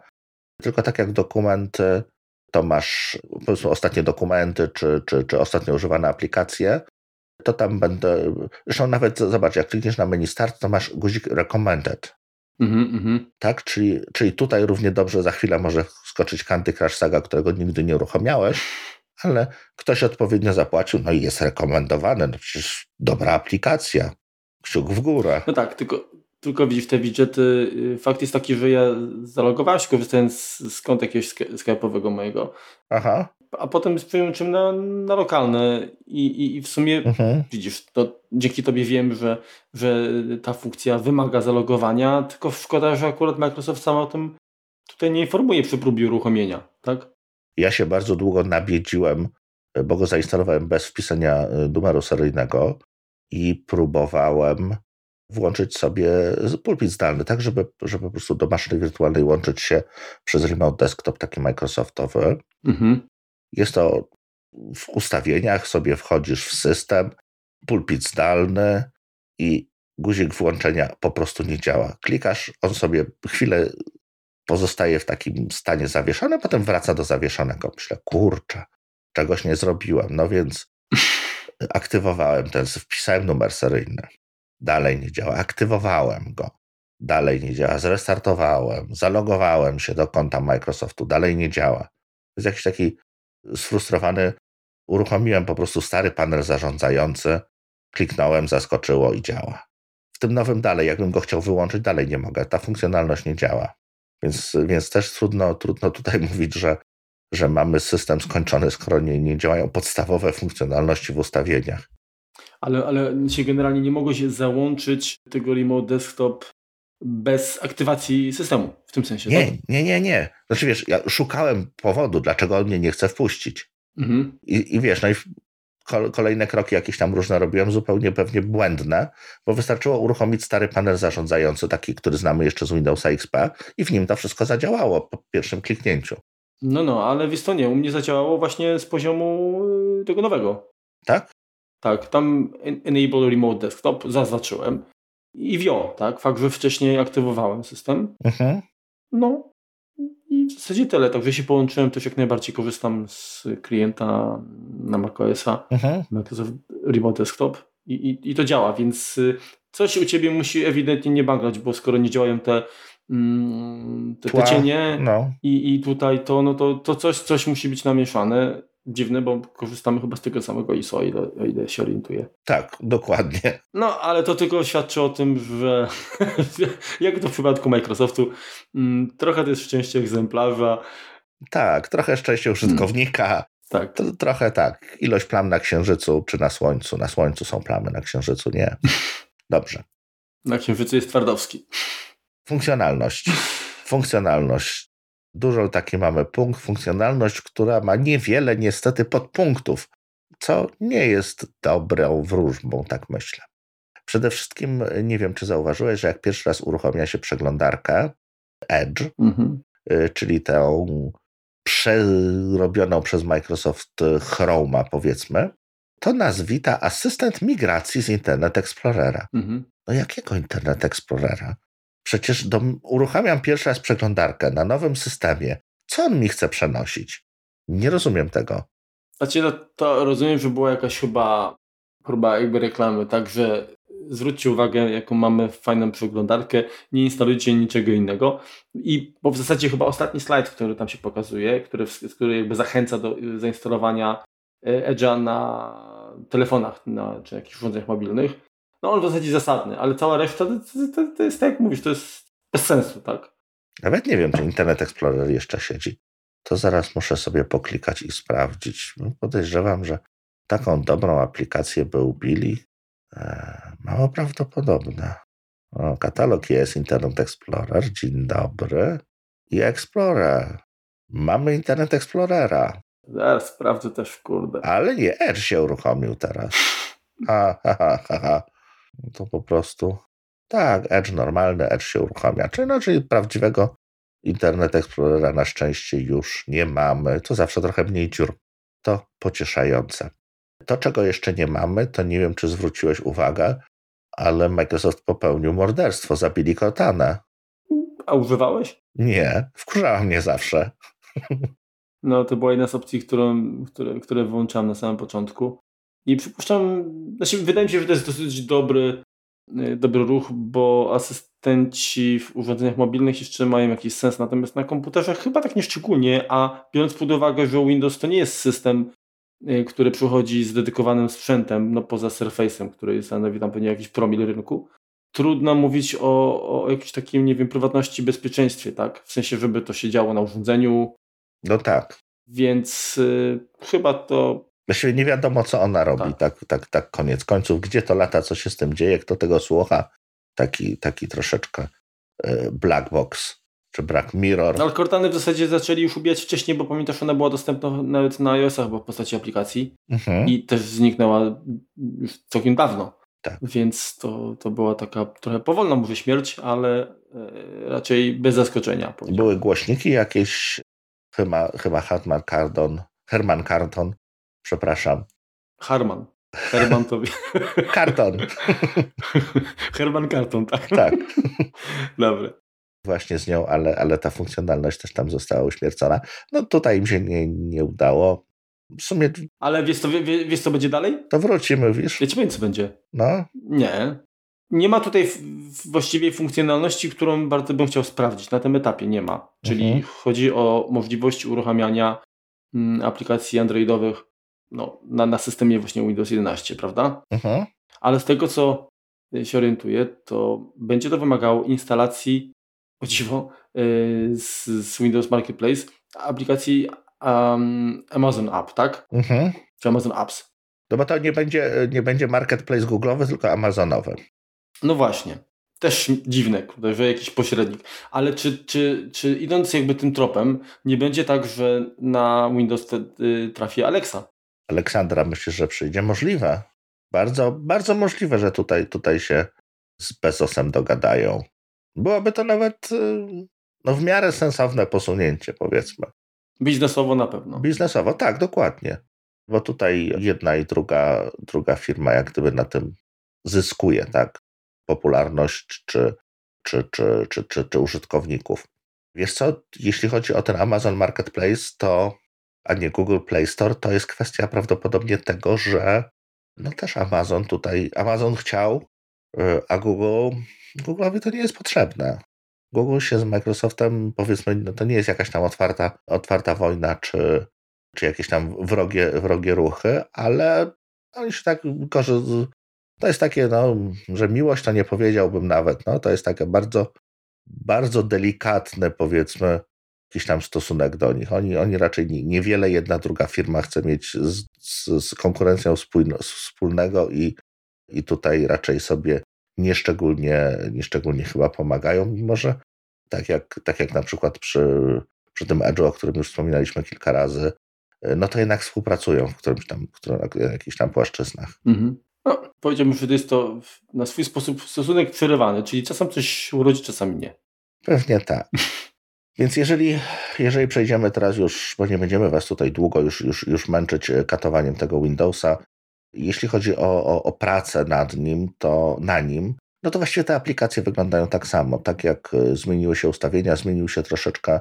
tylko tak jak dokumenty to masz powiedzmy ostatnie dokumenty, czy, czy, czy ostatnio używane aplikacje, to tam będę. Zresztą nawet zobacz, jak klikniesz na menu start, to masz guzik recommended. Mm -hmm. Tak, czyli, czyli tutaj równie dobrze za chwilę może skoczyć Candy Crush Saga, którego nigdy nie uruchamiałeś, ale ktoś odpowiednio zapłacił, no i jest rekomendowany. No przecież dobra aplikacja. Kciuk w górę. No tak, tylko tylko widzisz te widgety. Y, fakt jest taki, że ja zalogowałem się korzystając z, z konta jakiegoś sklepowego mojego. Aha. A potem przełączyłem na, na lokalne i, i, i w sumie mhm. widzisz, to dzięki tobie wiem, że, że ta funkcja wymaga zalogowania, tylko szkoda, że akurat Microsoft sam o tym tutaj nie informuje przy próbie uruchomienia, tak? Ja się bardzo długo nabiedziłem, bo go zainstalowałem bez wpisania y, numeru seryjnego i próbowałem włączyć sobie pulpit zdalny, tak, żeby, żeby po prostu do maszyny wirtualnej łączyć się przez remote desktop taki Microsoftowy. Mhm. Jest to w ustawieniach, sobie wchodzisz w system, pulpit zdalny i guzik włączenia po prostu nie działa. Klikasz, on sobie chwilę pozostaje w takim stanie zawieszony, potem wraca do zawieszonego. Myślę, kurczę, czegoś nie zrobiłem. No więc aktywowałem ten, wpisałem numer seryjny. Dalej nie działa. Aktywowałem go. Dalej nie działa. Zrestartowałem. Zalogowałem się do konta Microsoftu. Dalej nie działa. Jest jakiś taki sfrustrowany. Uruchomiłem po prostu stary panel zarządzający. Kliknąłem, zaskoczyło i działa. W tym nowym dalej, jakbym go chciał wyłączyć, dalej nie mogę. Ta funkcjonalność nie działa. Więc, więc też trudno, trudno tutaj mówić, że, że mamy system skończony, skoro nie, nie działają podstawowe funkcjonalności w ustawieniach ale, ale się generalnie nie mogło się załączyć tego remote desktop bez aktywacji systemu, w tym sensie. Nie, tak? nie, nie, nie. Znaczy wiesz, ja szukałem powodu, dlaczego on mnie nie chce wpuścić. Mhm. I, I wiesz, no i kolejne kroki jakieś tam różne robiłem, zupełnie pewnie błędne, bo wystarczyło uruchomić stary panel zarządzający, taki, który znamy jeszcze z Windowsa XP i w nim to wszystko zadziałało po pierwszym kliknięciu. No, no, ale wiesz to nie, u mnie zadziałało właśnie z poziomu y, tego nowego. Tak? Tak, tam Enable Remote Desktop zaznaczyłem. I wio, tak? Fakt, że wcześniej aktywowałem system. Mhm. No i w zasadzie tyle. Także się połączyłem, też jak najbardziej korzystam z klienta na macOSa, mhm. Microsoft Remote Desktop i, i, i to działa, więc y, coś u Ciebie musi ewidentnie nie bagrać, bo skoro nie działają te mm, te, te cienie no. i, i tutaj to, no to, to coś, coś musi być namieszane dziwne, bo korzystamy chyba z tego samego ISO, o ile, o ile się orientuję. Tak, dokładnie. No, ale to tylko świadczy o tym, że jak to w przypadku Microsoftu, mm, trochę to jest szczęście egzemplarza. Tak, trochę szczęście użytkownika. Hmm. Tak. To, trochę tak. Ilość plam na Księżycu czy na Słońcu. Na Słońcu są plamy, na Księżycu nie. Dobrze. Na Księżycu jest Twardowski. Funkcjonalność. Funkcjonalność. Dużo taki mamy punkt, funkcjonalność, która ma niewiele niestety podpunktów, co nie jest dobrą wróżbą, tak myślę. Przede wszystkim nie wiem, czy zauważyłeś, że jak pierwszy raz uruchamia się przeglądarkę Edge, mhm. Y, czyli tę przerobioną przez Microsoft Chroma, powiedzmy, to nas wita asystent migracji z Internet Explorera. Mhm. No jakiego Internet Explorera? Przecież do, uruchamiam pierwszy raz przeglądarkę na nowym systemie. Co on mi chce przenosić? Nie rozumiem tego. Znaczy, no, to rozumiem, że była jakaś chyba próba jakby reklamy, także zwróćcie uwagę, jaką mamy fajną przeglądarkę, nie instalujcie niczego innego. I bo w zasadzie chyba ostatni slajd, który tam się pokazuje, który, który jakby zachęca do zainstalowania e, Edge'a na telefonach na, czy jakichś urządzeniach mobilnych, no on w zasadzie zasadny, ale cała reszta to, to, to jest tak jak mówisz, to jest bez sensu, tak? Nawet nie wiem, czy Internet Explorer jeszcze siedzi. To zaraz muszę sobie poklikać i sprawdzić. No, podejrzewam, że taką dobrą aplikację by ubili. Eee, mało prawdopodobne. O, katalog jest Internet Explorer. Dzień dobry. I Explorer. Mamy Internet Explorera. Zaraz sprawdzę też, kurde. Ale nie, Edge się uruchomił teraz. Ha, ha, ha, ha, ha to po prostu tak, Edge normalny, Edge się uruchamia. Czyli, no, czyli prawdziwego Internet Explorera na szczęście już nie mamy. To zawsze trochę mniej dziur. To pocieszające. To, czego jeszcze nie mamy, to nie wiem, czy zwróciłeś uwagę, ale Microsoft popełnił morderstwo, zabili Cortana. A używałeś? Nie, wkurzała mnie zawsze. No, to była jedna z opcji, którą, które, które wyłączałem na samym początku. I przypuszczam, znaczy wydaje mi się, że to jest dosyć dobry, y, dobry ruch, bo asystenci w urządzeniach mobilnych jeszcze mają jakiś sens, natomiast na komputerze chyba tak nieszczególnie, a biorąc pod uwagę, że Windows to nie jest system, y, który przychodzi z dedykowanym sprzętem, no poza Surface'em, który stanowi tam pewnie jakiś promil rynku, trudno mówić o, o jakimś takim, nie wiem, prywatności, bezpieczeństwie, tak? W sensie, żeby to się działo na urządzeniu. No tak. Więc y, chyba to Właściwie nie wiadomo, co ona robi, tak. tak, tak, tak koniec końców. Gdzie to lata, co się z tym dzieje, kto tego słucha. Taki, taki troszeczkę e, black box czy Black Mirror. No, ale Cortany w zasadzie zaczęli już ubijać wcześniej, bo pamiętasz, ona była dostępna nawet na iOS-ach w postaci aplikacji mhm. i też zniknęła już całkiem dawno. Tak. Więc to, to była taka trochę powolna może śmierć, ale e, raczej bez zaskoczenia. Były głośniki jakieś, chyba, chyba Hartman Cardon, Herman Carton Przepraszam. Harman. Herman to... Karton. Herman Karton, tak? Tak. Dobry. Właśnie z nią, ale, ale ta funkcjonalność też tam została uśmiercona. No tutaj im się nie, nie udało. W sumie... Ale wiesz co, wie, wiesz, co będzie dalej? To wrócimy, wiesz? Ja ci powiem, co będzie. No. Nie. Nie ma tutaj właściwie funkcjonalności, którą bardzo bym chciał sprawdzić. Na tym etapie nie ma. Czyli mhm. chodzi o możliwość uruchamiania mm, aplikacji androidowych no, na, na systemie właśnie Windows 11, prawda? Mhm. Ale z tego, co się orientuję, to będzie to wymagało instalacji, o dziwo, yy, z, z, Windows Marketplace aplikacji um, Amazon App, tak? Mhm. Czy Amazon Apps. No bo to nie będzie, nie będzie Marketplace Google'owy, tylko Amazonowy. No właśnie. Też dziwne, że jakiś pośrednik. Ale czy, czy, czy idąc jakby tym tropem, nie będzie tak, że na Windows trafi Alexa? Aleksandra myślisz, że przyjdzie? Możliwe. Bardzo, bardzo możliwe, że tutaj, tutaj się z Bezosem dogadają. Byłoby to nawet y, no, w miarę sensowne posunięcie, powiedzmy. Biznesowo na pewno. Biznesowo, tak, dokładnie. Bo tutaj jedna i druga, druga firma jak gdyby na tym zyskuje, tak? Popularność czy, czy, czy, czy, czy, czy użytkowników. Wiesz co, jeśli chodzi o ten Amazon Marketplace, to a nie Google Play Store, to jest kwestia prawdopodobnie tego, że no też Amazon tutaj, Amazon chciał, y, a Google, Google'owi to nie jest potrzebne. Google się z Microsoftem, powiedzmy, no to nie jest jakaś tam otwarta, otwarta wojna, czy, czy jakieś tam wrogie, wrogie ruchy, ale oni się tak to jest takie, no, że miłość to nie powiedziałbym nawet, no, to jest takie bardzo, bardzo delikatne, powiedzmy, jakiś tam stosunek do nich. Oni, oni raczej nie, niewiele jedna, druga firma chce mieć z, z, z konkurencją spójno, wspólnego i, i tutaj raczej sobie nieszczególnie, nieszczególnie chyba pomagają, mimo że tak jak, tak jak na przykład przy, przy tym Edge'u, o którym już wspominaliśmy kilka razy, no to jednak współpracują w którymś tam, w jakichś tam płaszczyznach. Mhm. No, powiedziałbym, że to jest to na swój sposób stosunek przerywany, czyli czasem coś urodzi, czasami nie. Pewnie tak. Więc jeżeli, jeżeli przejdziemy teraz już, bo nie będziemy Was tutaj długo już, już, już męczyć e, katowaniem tego Windowsa, jeśli chodzi o, o, o pracę nad nim, to na nim, no to właściwie te aplikacje wyglądają tak samo. Tak jak e, zmieniły się ustawienia, zmienił się troszeczkę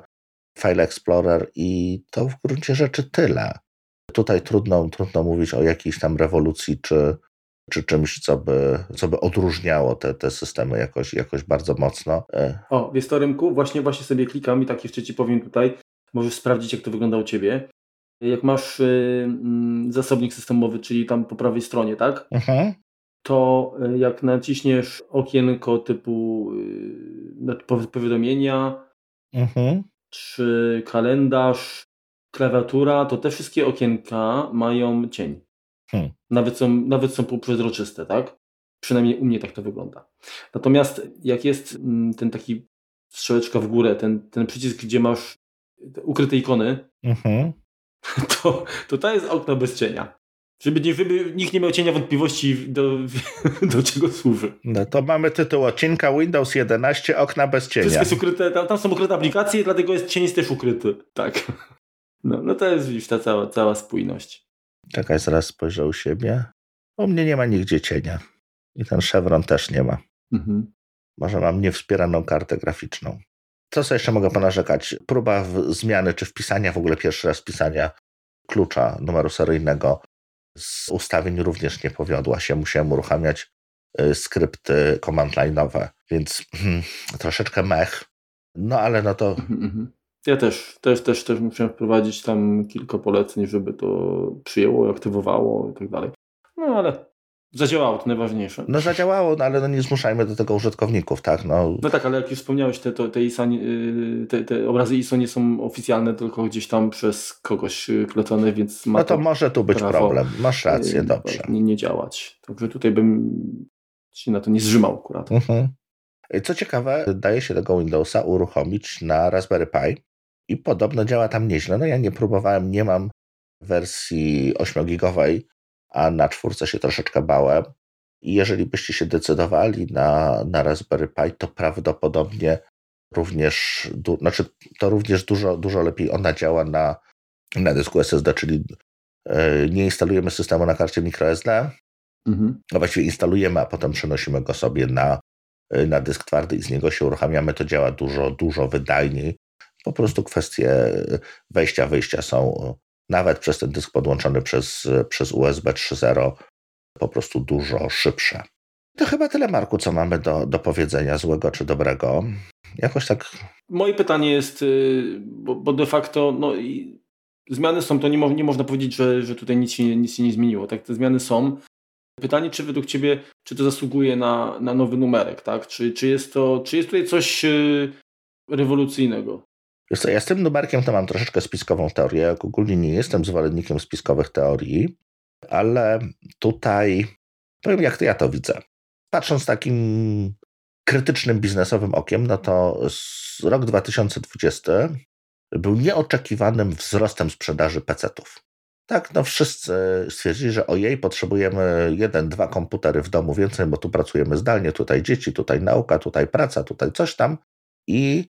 File Explorer i to w gruncie rzeczy tyle. Tutaj trudno, trudno mówić o jakiejś tam rewolucji czy, czy czymś, co by, co by odróżniało te, te systemy jakoś, jakoś bardzo mocno. E. O, wiesz to Rymku, właśnie, właśnie sobie klikam i tak jeszcze Ci powiem tutaj, możesz sprawdzić jak to wygląda u Ciebie. Jak masz y, mm, zasobnik systemowy, czyli tam po prawej stronie, tak? Mhm. To y, jak naciśniesz okienko typu y, powiadomienia, mhm. czy kalendarz, klawiatura, to te wszystkie okienka mają cień. Hmm. Nawet, są, nawet są półprzezroczyste, tak? Przynajmniej u mnie tak to wygląda. Natomiast jak jest mm, ten taki strzałeczka w górę, ten, ten przycisk, gdzie masz ukryte ikony, mhm. to, to to jest okno bez cienia. Żeby, żeby nikt nie miał cienia wątpliwości, do, do czego służy. No to mamy tytuł odcinka Windows 11 okna bez cienia. Wszystko jest ukryte, tam, tam są ukryte aplikacje, dlatego jest cień jest też ukryty. Tak. No, no to jest już ta cała, cała spójność. Czekaj, zaraz spojrzę u siebie. U mnie nie ma nigdzie cienia. I ten Chevron też nie ma. Mhm. Może mam niewspieraną kartę graficzną. Co sobie jeszcze mogę ponarzekać? Próba zmiany czy wpisania, w ogóle pierwszy raz wpisania klucza numeru seryjnego z ustawień również nie powiodła się. Musiałem uruchamiać y, skrypty command line'owe, więc hmm, troszeczkę mech. No ale no to mhm, mhm. Ja też, też, też, też musiałem wprowadzić tam kilka poleceń, żeby to przyjęło, aktywowało i tak dalej. No ale zadziałało, to najważniejsze. No zadziałało, no, ale no nie zmuszajmy do tego użytkowników, tak? No, no tak, ale jak już wspomniałeś, te, te, ISA, y, te, te obrazy ISO nie są oficjalne, tylko gdzieś tam przez kogoś klecone, więc ma No to, to może tu być problem, masz rację, y, dobrze. Nie, nie działać. Także tutaj bym się na to nie zrzymał akurat. Mhm. Co ciekawe, daje się tego Windowsa uruchomić na Raspberry Pi i podobno działa tam nieźle. No ja nie próbowałem, nie mam wersji 8-gigowej, a na czwórce się troszeczkę bałem. I jeżeli byście się decydowali na, na Raspberry Pi, to prawdopodobnie również, du, znaczy to również dużo, dużo lepiej ona działa na, na dysku SSD, czyli e, nie instalujemy systemu na karcie microSD, mhm. a właściwie instalujemy, a potem przenosimy go sobie na, e, na dysk twardy i z niego się uruchamiamy. To działa dużo, dużo wydajniej po prostu kwestie wejścia, wyjścia są nawet przez ten dysk podłączony przez, przez USB 3.0 po prostu dużo szybsze. To chyba tyle, Marku, co mamy do, do powiedzenia, złego czy dobrego. Jakoś tak. Moje pytanie jest, y, bo, bo de facto no, zmiany są, to nie, mo, nie można powiedzieć, że, że tutaj nic się, nic się nie zmieniło. Tak, te zmiany są. Pytanie, czy według Ciebie, czy to zasługuje na, na nowy numerek, tak? Czy, czy, jest to, czy jest tutaj coś y, rewolucyjnego? Wiesz co, ja z tym numerkiem to mam troszeczkę spiskową teorię. Jak ogólnie nie jestem zwolennikiem spiskowych teorii, ale tutaj powiem, jak to ja to widzę. Patrząc takim krytycznym biznesowym okiem, no to rok 2020 był nieoczekiwanym wzrostem sprzedaży PC-ów. Tak, no wszyscy stwierdzili, że ojej, potrzebujemy jeden, dwa komputery w domu więcej, bo tu pracujemy zdalnie, tutaj dzieci, tutaj nauka, tutaj praca, tutaj coś tam. I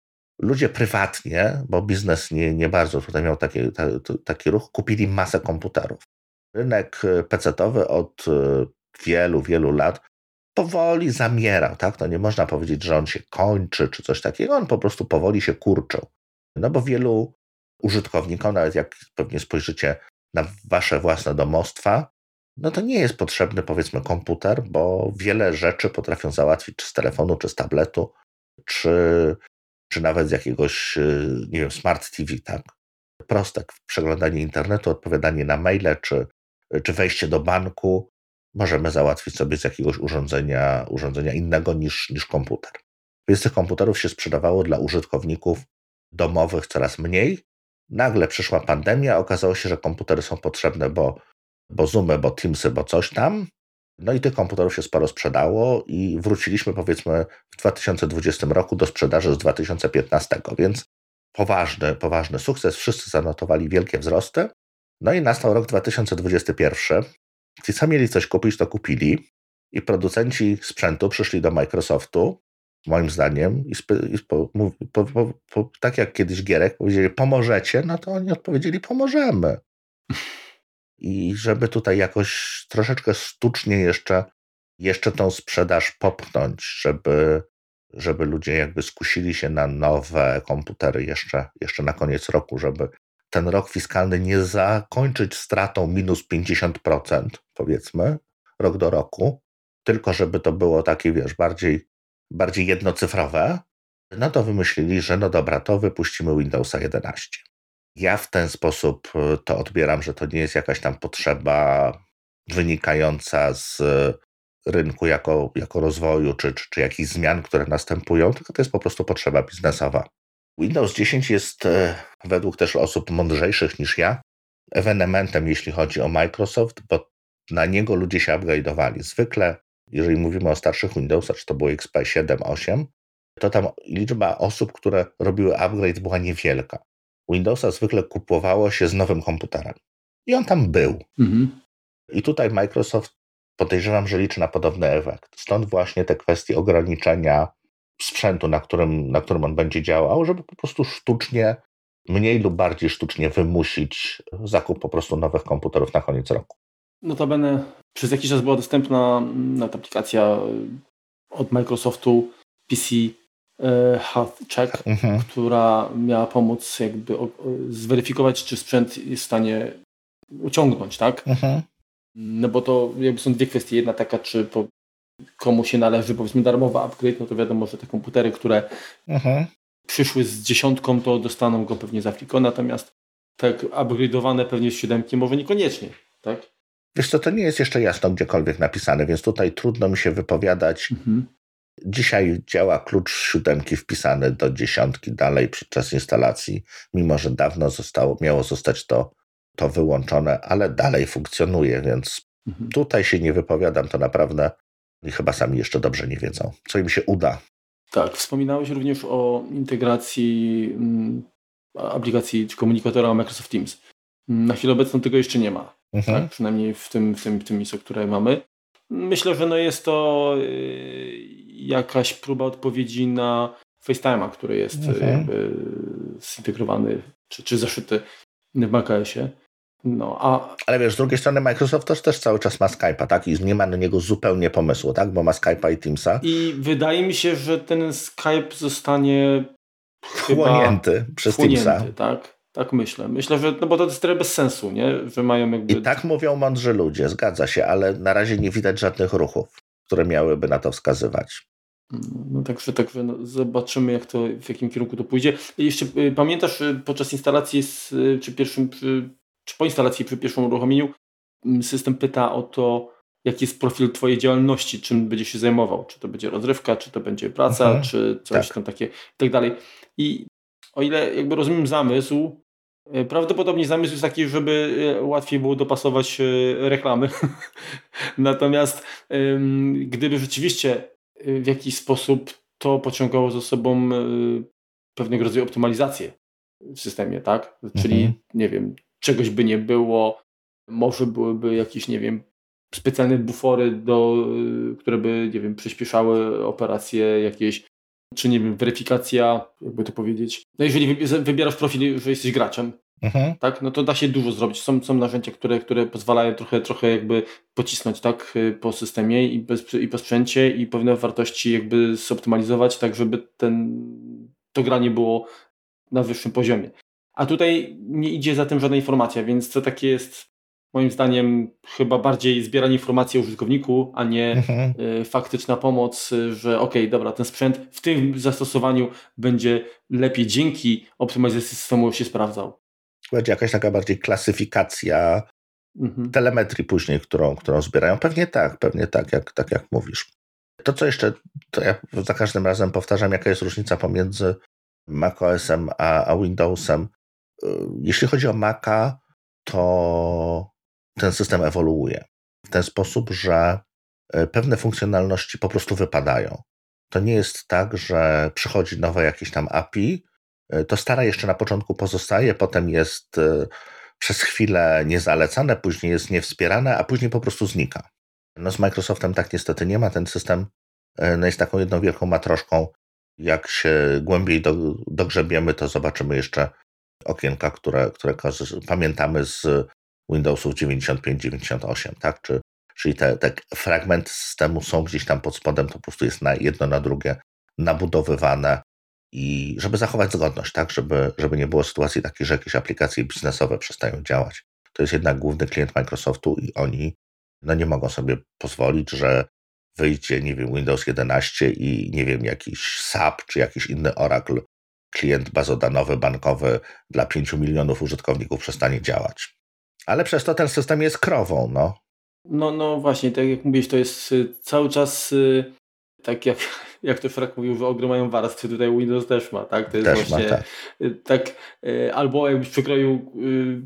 ludzie prywatnie, bo biznes nie, nie bardzo tutaj miał taki, taki ruch, kupili masę komputerów. Rynek e, PC-owy od e, wielu, wielu lat powoli zamierał, tak? To nie można powiedzieć, że on się kończy czy coś takiego, on po prostu powoli się kurczył. No bo wielu użytkownikom, nawet jak pewnie spojrzycie na wasze własne domostwa, no to nie jest potrzebny powiedzmy komputer, bo wiele rzeczy potrafią załatwić czy z telefonu, czy z tabletu, czy, czy nawet z jakiegoś, y, nie wiem, smart TV, tak? Prostek, przeglądanie internetu, odpowiadanie na maile, czy, czy wejście do banku możemy załatwić sobie z jakiegoś urządzenia, urządzenia innego niż, niż komputer. Więc tych komputerów się sprzedawało dla użytkowników domowych coraz mniej. Nagle przyszła pandemia, okazało się, że komputery są potrzebne, bo, bo Zoomy, bo Teamsy, bo coś tam. No i tych komputerów się sporo sprzedało i wróciliśmy powiedzmy w 2020 roku do sprzedaży z 2015, więc poważny, poważny sukces. Wszyscy zanotowali wielkie wzrosty. No i nastał rok 2021. Ci, co mieli coś kupić, to kupili i producenci sprzętu przyszli do Microsoftu, moim zdaniem, i, i po, po, po, tak jak kiedyś Gierek powiedzieli, pomożecie, no to oni odpowiedzieli, pomożemy. I żeby tutaj jakoś troszeczkę sztucznie jeszcze, jeszcze tą sprzedaż popchnąć, żeby, żeby ludzie jakby skusili się na nowe komputery jeszcze, jeszcze na koniec roku, żeby ten rok fiskalny nie zakończyć stratą minus 50%, powiedzmy, rok do roku, tylko żeby to było takie, wiesz, bardziej, bardziej jednocyfrowe, no to wymyślili, że no dobra, to wypuścimy Windowsa 11. Ja w ten sposób e, to odbieram, że to nie jest jakaś tam potrzeba wynikająca z rynku jako, jako rozwoju, czy, czy, czy jakichś zmian, które następują, tylko to jest po prostu potrzeba biznesowa. Windows 10 jest e, według też osób mądrzejszych niż ja ewenementem, jeśli chodzi o Microsoft, bo na niego ludzie się upgrade'owali. Zwykle, jeżeli mówimy o starszych Windowsach, czy to było XP 7, 8, to tam liczba osób, które robiły upgrade była niewielka. Windowsa zwykle kupowało się z nowym komputerem. I on tam był. Mhm. I tutaj Microsoft podejrzewam, że liczy na podobny efekt. Stąd właśnie te kwestie ograniczenia sprzętu, na którym, na którym on będzie działał, żeby po prostu sztucznie, mniej lub bardziej sztucznie wymusić zakup po prostu nowych komputerów na koniec roku. Notabene przez jakiś czas była dostępna na aplikacja od Microsoftu PC Health Check, mhm. która miała pomóc jakby zweryfikować, czy sprzęt jest w stanie uciągnąć, tak? Mhm. No bo to jakby są dwie kwestie. Jedna taka, czy po komu się należy powiedzmy darmowy upgrade, no to wiadomo, że te komputery, które mhm. przyszły z dziesiątką, to dostaną go pewnie za friko, natomiast tak upgrade'owane pewnie z siódemki może niekoniecznie, tak? Wiesz co, to nie jest jeszcze jasno gdziekolwiek napisane, więc tutaj trudno mi się wypowiadać. Mhm. Dzisiaj działa klucz siódemki wpisany do dziesiątki dalej podczas instalacji, mimo że dawno zostało, miało zostać to, to wyłączone, ale dalej funkcjonuje, więc mhm. tutaj się nie wypowiadam, to naprawdę i chyba sami jeszcze dobrze nie wiedzą, co im się uda. Tak, wspominałeś również o integracji mm, aplikacji czy komunikatora Microsoft Teams. Na chwilę obecną tego jeszcze nie ma. Mhm. Tak? Przynajmniej w tym, w tym, w tym ISO, które mamy. Myślę, że no jest to y, jakaś próba odpowiedzi na FaceTime'a, który jest mhm. jakby zintegrowany czy, czy zaszyty w macOSie. No, a... Ale wiesz, z drugiej strony Microsoft też, też cały czas ma Skype'a, tak? I nie ma na niego zupełnie pomysłu, tak? Bo ma Skype'a i Teamsa. I wydaje mi się, że ten Skype zostanie wchłonięty przez Teamsa. tak? Tak myślę. Myślę, że no bo to jest trochę bez sensu, nie? Że mają jakby... I tak mówią mądrzy ludzie, zgadza się, ale na razie nie widać żadnych ruchów, które miałyby na to wskazywać. No także, także no, zobaczymy, jak to, w jakim kierunku to pójdzie. I jeszcze y, pamiętasz y, podczas instalacji, z, y, czy pierwszym, przy czy po instalacji przy pierwszym uruchomieniu mm, system pyta o to, jaki jest profil Twojej działalności, czym będzie się zajmował. Czy to będzie rozrywka, czy to będzie praca, mhm. czy coś tak. tam takie i tak dalej. I o ile jakby rozumiem zamysł, prawdopodobnie zamysł jest taki, żeby e, łatwiej było dopasować e, reklamy. Natomiast gdyby rzeczywiście w jakiś sposób to pociągało za sobą pewnego rodzaju optymalizację w systemie, tak? Czyli, mhm. nie wiem, czegoś by nie było, może byłyby jakieś, nie wiem, specjalne bufory, do, które by, nie wiem, przyspieszały operacje jakieś, czy nie wiem, weryfikacja, jakby to powiedzieć. No jeżeli wybierasz profil, że jesteś graczem, mhm. tak, no to da się dużo zrobić. Są, są narzędzia, które, które pozwalają trochę, trochę jakby pocisnąć tak, y, po systemie i, bez, i po sprzęcie i pewne wartości jakby zoptymalizować, tak żeby ten, to granie było na wyższym poziomie. A tutaj nie idzie za tym żadna informacja, więc to takie jest moim zdaniem chyba bardziej zbieranie informacji o użytkowniku, a nie mhm. Y, faktyczna pomoc, y, że ok, dobra, ten sprzęt w tym zastosowaniu będzie lepiej dzięki optymalizacji systemu się sprawdzał. Będzie jakaś taka bardziej klasyfikacja mhm. telemetrii później, którą, którą zbierają. Pewnie tak, pewnie tak, jak, tak jak mówisz. To, co jeszcze, to ja za każdym razem powtarzam, jaka jest różnica pomiędzy macOSem a, a Windowsem. Y, jeśli chodzi o Maca, to ten system ewoluuje w ten sposób, że e, pewne funkcjonalności po prostu wypadają. To nie jest tak, że przychodzi nowe jakieś tam API, e, to stara jeszcze na początku pozostaje, potem jest e, przez chwilę niezalecane, później jest niewspierane, a później po prostu znika. No z Microsoftem tak niestety nie ma. Ten system no jest taką jedną wielką matroszką. Jak się głębiej do, dogrzebiemy, to zobaczymy jeszcze okienka, które, które pamiętamy z Windowsów 95-98, tak? Czy, czyli te, te fragmenty systemu są gdzieś tam pod spodem, to po prostu jest na jedno na drugie nabudowywane i żeby zachować zgodność, tak? Żeby, żeby nie było sytuacji takiej, że jakieś aplikacje biznesowe przestają działać. To jest jednak główny klient Microsoftu i oni no nie mogą sobie pozwolić, że wyjdzie, nie wiem, Windows 11 i nie wiem, jakiś SAP czy jakiś inny Oracle, klient bazodanowy, bankowy dla 5 milionów użytkowników przestanie działać. Ale przez to ten system jest krową, no. No, no właśnie, tak jak mówisz, to jest y, cały czas y, tak jak, jak to Frank mówił, że ogry mają warstwy, tutaj Windows też ma, tak? To jest też właśnie ma, tak. Y, tak. albo jakbyś przekroił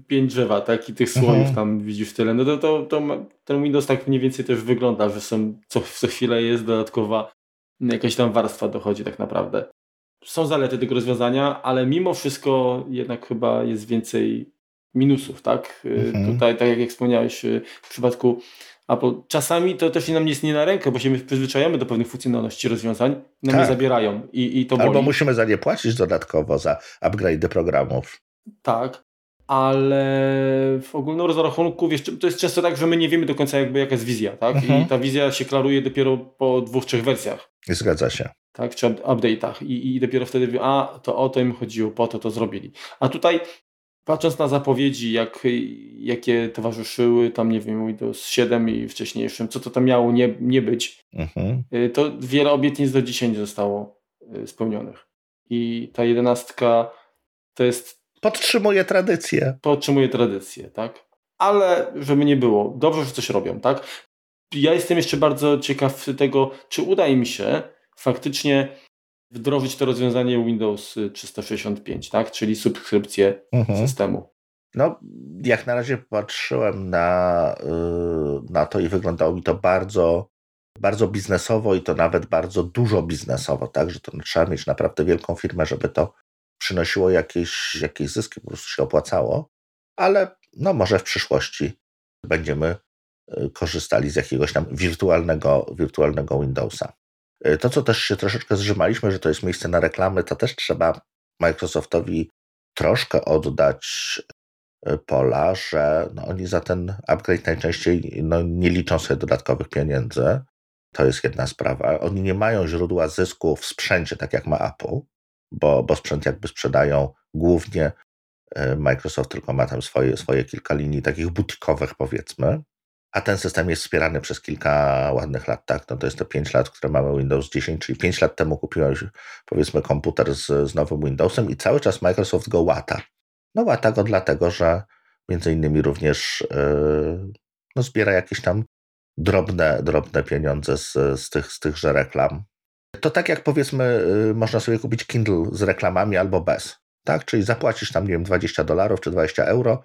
pięć drzewa, tak? I tych słojów mhm. tam widzisz tyle, no to, to, to ten Windows tak mniej więcej też wygląda, że są, co, co chwilę jest dodatkowa jakaś tam warstwa dochodzi tak naprawdę. Są zalety tego rozwiązania, ale mimo wszystko jednak chyba jest więcej minusów, tak? Y, mhm. Tutaj, tak jak wspomniałeś y, w przypadku Apple, czasami to też nam jest nie na rękę, bo się my przyzwyczajamy do pewnych funkcjonalności rozwiązań, nam tak. je zabierają i, i to Albo boli. musimy za nie płacić dodatkowo za upgrade programów. Tak, ale w ogólnym rozrachunku, wiesz, to jest często tak, że my nie wiemy do końca jakby jaka jest wizja, tak? Mhm. I ta wizja się klaruje dopiero po dwóch, trzech wersjach. Zgadza się. Tak, czy update'ach I, i dopiero wtedy, a to o to im chodziło, po to to zrobili. A tutaj Patrząc na zapowiedzi, jak, jakie towarzyszyły tam, nie wiem, Windows 7 i wcześniejszym, co to tam miało nie, nie być, mhm. Y, to wiele obietnic do dzisiaj nie zostało y, spełnionych. I ta jedenastka to jest... Podtrzymuje tradycję. Podtrzymuje tradycję, tak? Ale żeby nie było, dobrze, że coś robią, tak? Ja jestem jeszcze bardzo ciekaw tego, czy uda im się faktycznie wdrożyć to rozwiązanie Windows 365, tak? czyli subskrypcję mhm. systemu. No, jak na razie patrzyłem na, y, na to i wyglądało mi to bardzo, bardzo biznesowo i to nawet bardzo dużo biznesowo, tak, że to trzeba mieć naprawdę wielką firmę, żeby to przynosiło jakieś, jakieś zyski, po prostu się opłacało, ale no może w przyszłości będziemy y, korzystali z jakiegoś tam wirtualnego, wirtualnego Windowsa. E, to, co też się troszeczkę zrzymaliśmy, że to jest miejsce na reklamy, to też trzeba Microsoftowi troszkę oddać e, pola, że no oni za ten upgrade najczęściej no, nie liczą sobie dodatkowych pieniędzy. To jest jedna sprawa. Oni nie mają źródła zysku w sprzęcie, tak jak ma Apple, bo, bo sprzęt jakby sprzedają głównie e, Microsoft tylko ma tam swoje, swoje kilka linii takich butikowych powiedzmy a ten system jest wspierany przez kilka ładnych lat, tak? No to jest to 5 lat, które mamy Windows 10, czyli 5 lat temu kupiłem powiedzmy komputer z, z nowym Windowsem i cały czas Microsoft go łata. No łata go dlatego, że między innymi również yy, no, zbiera jakieś tam drobne, drobne pieniądze z, z, tych, z tychże reklam. To tak jak powiedzmy, yy, można sobie kupić Kindle z reklamami albo bez. Tak? Czyli zapłacisz tam, nie wiem, 20 dolarów czy 20 euro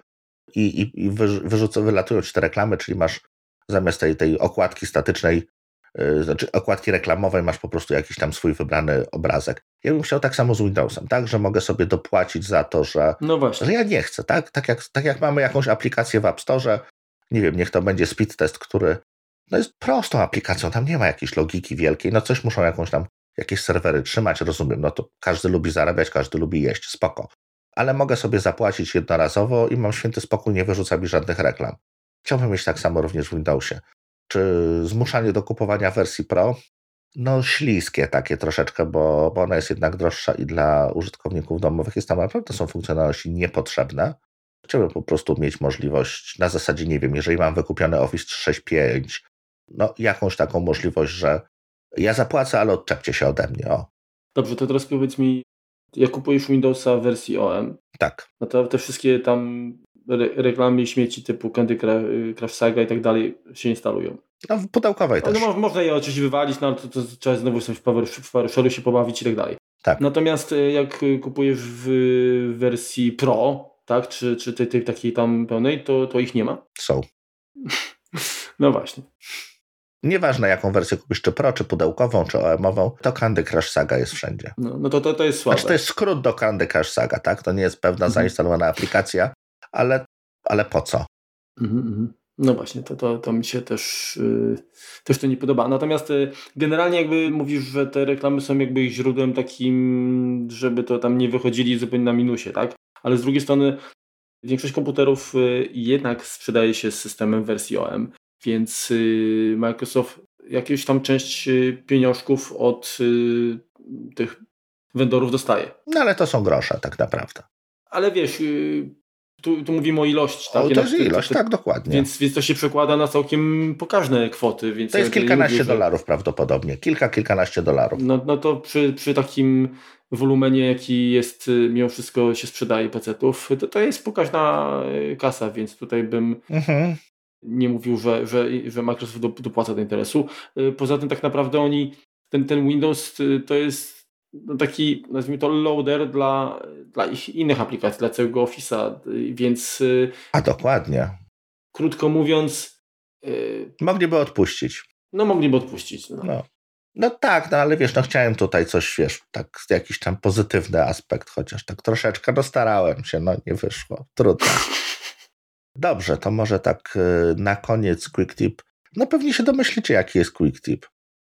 i, i, i wyrzucą, wylatują ci te reklamy, czyli masz zamiast tej, tej okładki statycznej, yy, znaczy okładki reklamowej, masz po prostu jakiś tam swój wybrany obrazek. Ja bym chciał tak samo z Windowsem, tak, że mogę sobie dopłacić za to, że, no że ja nie chcę, tak? Tak jak, tak jak mamy jakąś aplikację w App Store, nie wiem, niech to będzie speed test, który no jest prostą aplikacją, tam nie ma jakiejś logiki wielkiej, no coś muszą jakąś tam, jakieś serwery trzymać, rozumiem, no to każdy lubi zarabiać, każdy lubi jeść, spoko. Ale mogę sobie zapłacić jednorazowo i mam święty spokój, nie wyrzuca mi żadnych reklam. Chciałbym mieć tak samo również w Windowsie. Czy zmuszanie do kupowania wersji Pro? No, śliskie takie troszeczkę, bo, bo ona jest jednak droższa i dla użytkowników domowych jest tam naprawdę są funkcjonalności niepotrzebne. Chciałbym po prostu mieć możliwość na zasadzie, nie wiem, jeżeli mam wykupiony Office 365, no jakąś taką możliwość, że ja zapłacę, ale odczepcie się ode mnie. O. Dobrze, to teraz powiedz mi, jak kupujesz Windowsa w wersji OM, tak. no to te wszystkie tam re reklamy i śmieci typu Candy Crush Saga i tak dalej się instalują. No pudełkowej no, też. No, można je oczywiście wywalić, no ale to, to trzeba znowu sobie w PowerShellu się pobawić i tak dalej. Tak. Natomiast e, jak kupujesz w wersji Pro, tak, czy, czy tej, tej takiej tam pełnej, to, to ich nie ma? Są. No właśnie. Nieważne jaką wersję kupisz, czy Pro, czy pudełkową, czy OM-ową, to Candy Crush Saga jest wszędzie. No, no to, to, to jest słabe. Znaczy to jest skrót do Candy Crush Saga, tak? To nie jest pewna mhm. zainstalowana aplikacja, ale, ale po co? Mhm, mhm. No właśnie, to, to, to mi się też, yy, też to nie podoba. Natomiast yy, generalnie jakby mówisz, że te reklamy są jakby źródłem takim, żeby to tam nie wychodzili zupełnie na minusie, tak? Ale z drugiej strony większość komputerów yy, jednak sprzedaje się z systemem wersji OM, więc y, Microsoft jakąś tam część y, pieniążków od y, tych vendorów dostaje. No ale to są grosze tak naprawdę. Ale wiesz, tu, tu mówimy o ilości. Tak? O, to jest ilość, tak, dokładnie. Więc, więc to się przekłada na całkiem pokaźne kwoty. Więc to jest kilkanaście dolarów że... prawdopodobnie. Kilka, kilkanaście dolarów. No, no to przy, przy takim wolumenie, jaki jest, mimo wszystko się sprzedaje pecetów, to, to jest pokaźna kasa, więc tutaj bym mhm. Nie mówił, że, że, że Microsoft dopłaca do interesu. Y, poza tym tak naprawdę oni, ten, ten Windows to jest no taki, nazwijmy to, loader dla, dla ich innych aplikacji, dla całego Office'a, więc... Y, A dokładnie. Krótko mówiąc... Mogliby odpuścić. No mogliby odpuścić. No. no. No tak, no ale wiesz, no chciałem tutaj coś, wiesz, tak jakiś tam pozytywny aspekt, chociaż tak troszeczkę, no starałem się, no nie wyszło, trudno. Dobrze, to może tak y, na koniec quick tip. No pewnie się domyślicie, jaki jest quick tip.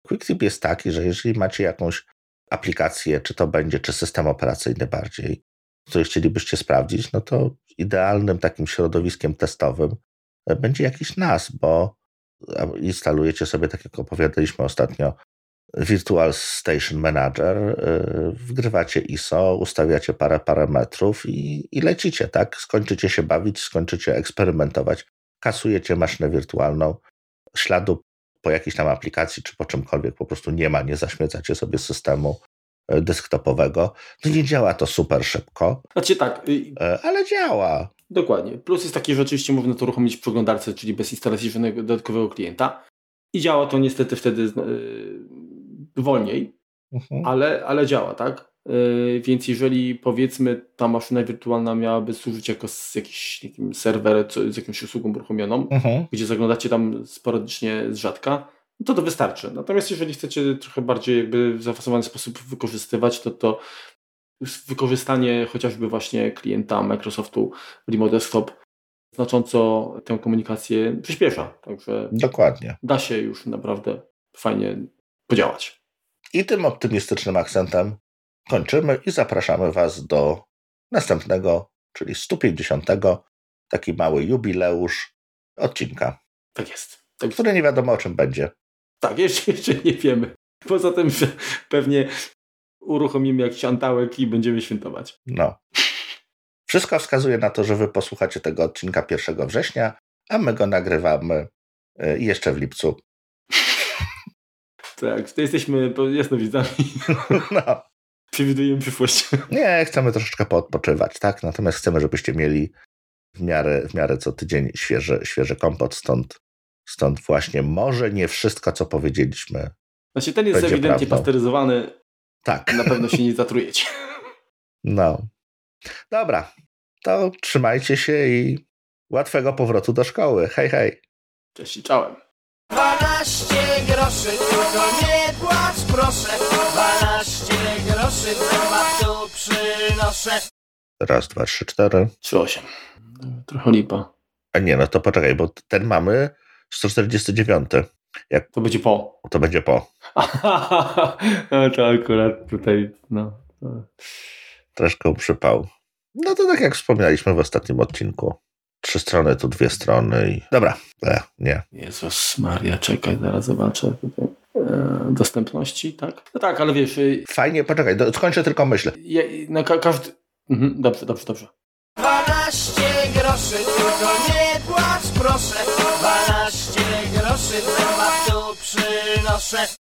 Quick tip jest taki, że jeżeli macie jakąś aplikację, czy to będzie, czy system operacyjny bardziej, coś chcielibyście sprawdzić, no to idealnym takim środowiskiem testowym e, będzie jakiś NAS, bo instalujecie sobie, tak jak opowiadaliśmy ostatnio, Virtual Station Manager, e, wgrywacie ISO, ustawiacie parę parametrów i, i lecicie, tak? Skończycie się bawić, skończycie eksperymentować, kasujecie maszynę wirtualną, śladu po jakiejś tam aplikacji czy po czymkolwiek po prostu nie ma, nie zaśmiecacie sobie systemu e, desktopowego. No nie działa to super szybko. Znaczy tak. E, ale działa. Dokładnie. Plus jest taki, że oczywiście można to uruchomić w przeglądarce, czyli bez instalacji żadnego dodatkowego klienta. I działa to niestety wtedy wolniej, mhm. ale, ale działa, tak? Yy, więc jeżeli powiedzmy ta maszyna wirtualna miałaby służyć jako z jakiś jakim serwer z jakąś usługą uruchomioną, uh-huh. gdzie zaglądacie tam sporadycznie z rzadka, no to to wystarczy. Natomiast jeżeli chcecie trochę bardziej jakby w zaawansowany sposób wykorzystywać, to to wykorzystanie chociażby właśnie klienta Microsoftu Remote Desktop znacząco tę komunikację przyspiesza. Także Dokładnie. Da się już naprawdę fajnie podziałać. I tym optymistycznym akcentem kończymy i zapraszamy Was do następnego, czyli 150. Taki mały jubileusz odcinka. Tak jest. Tak. Który nie wiadomo o czym będzie. Tak, jeszcze, jeszcze nie wiemy. Poza tym, że pewnie uruchomimy jakiś antałek i będziemy świętować. No. Wszystko wskazuje na to, że Wy posłuchacie tego odcinka 1 września, a my go nagrywamy y, jeszcze w lipcu. Tak, to jesteśmy jasnowidzami. No przewidujemy przyszłość. Nie, chcemy troszeczkę poodpoczywać, tak? Natomiast chcemy, żebyście mieli w miarę, w miarę co tydzień świeży, świeży kompot, stąd, stąd właśnie może nie wszystko, co powiedzieliśmy. Znaczy ten jest ewidentnie prawdą. pasteryzowany. Tak. Na pewno się nie zatrujecie. No. Dobra, to trzymajcie się i łatwego powrotu do szkoły. Hej, hej. Cześć i czołem. 12 groszy, tylko nie płacz proszę 12 groszy, co tu przynoszę Raz, dwa, trzy, cztery. Trzy, osiem. Trochę lipa. A nie, no to poczekaj, bo ten mamy 149. Jak... To będzie po. To będzie po. no to akurat tutaj, no. Troszkę przypał. No to tak jak wspomnieliśmy w ostatnim odcinku. Trzy strony, tu dwie strony i... Dobra, e, nie. Jezus Maria, czekaj, zaraz zobaczę tutaj. E, dostępności, tak? No tak, ale wiesz... y, Fajnie, poczekaj, do, skończę tylko myśl. Ja, na ka każdy... Mhm, dobrze, dobrze, dobrze. 12 groszy, tylko nie płacz proszę 12 groszy, tu przynoszę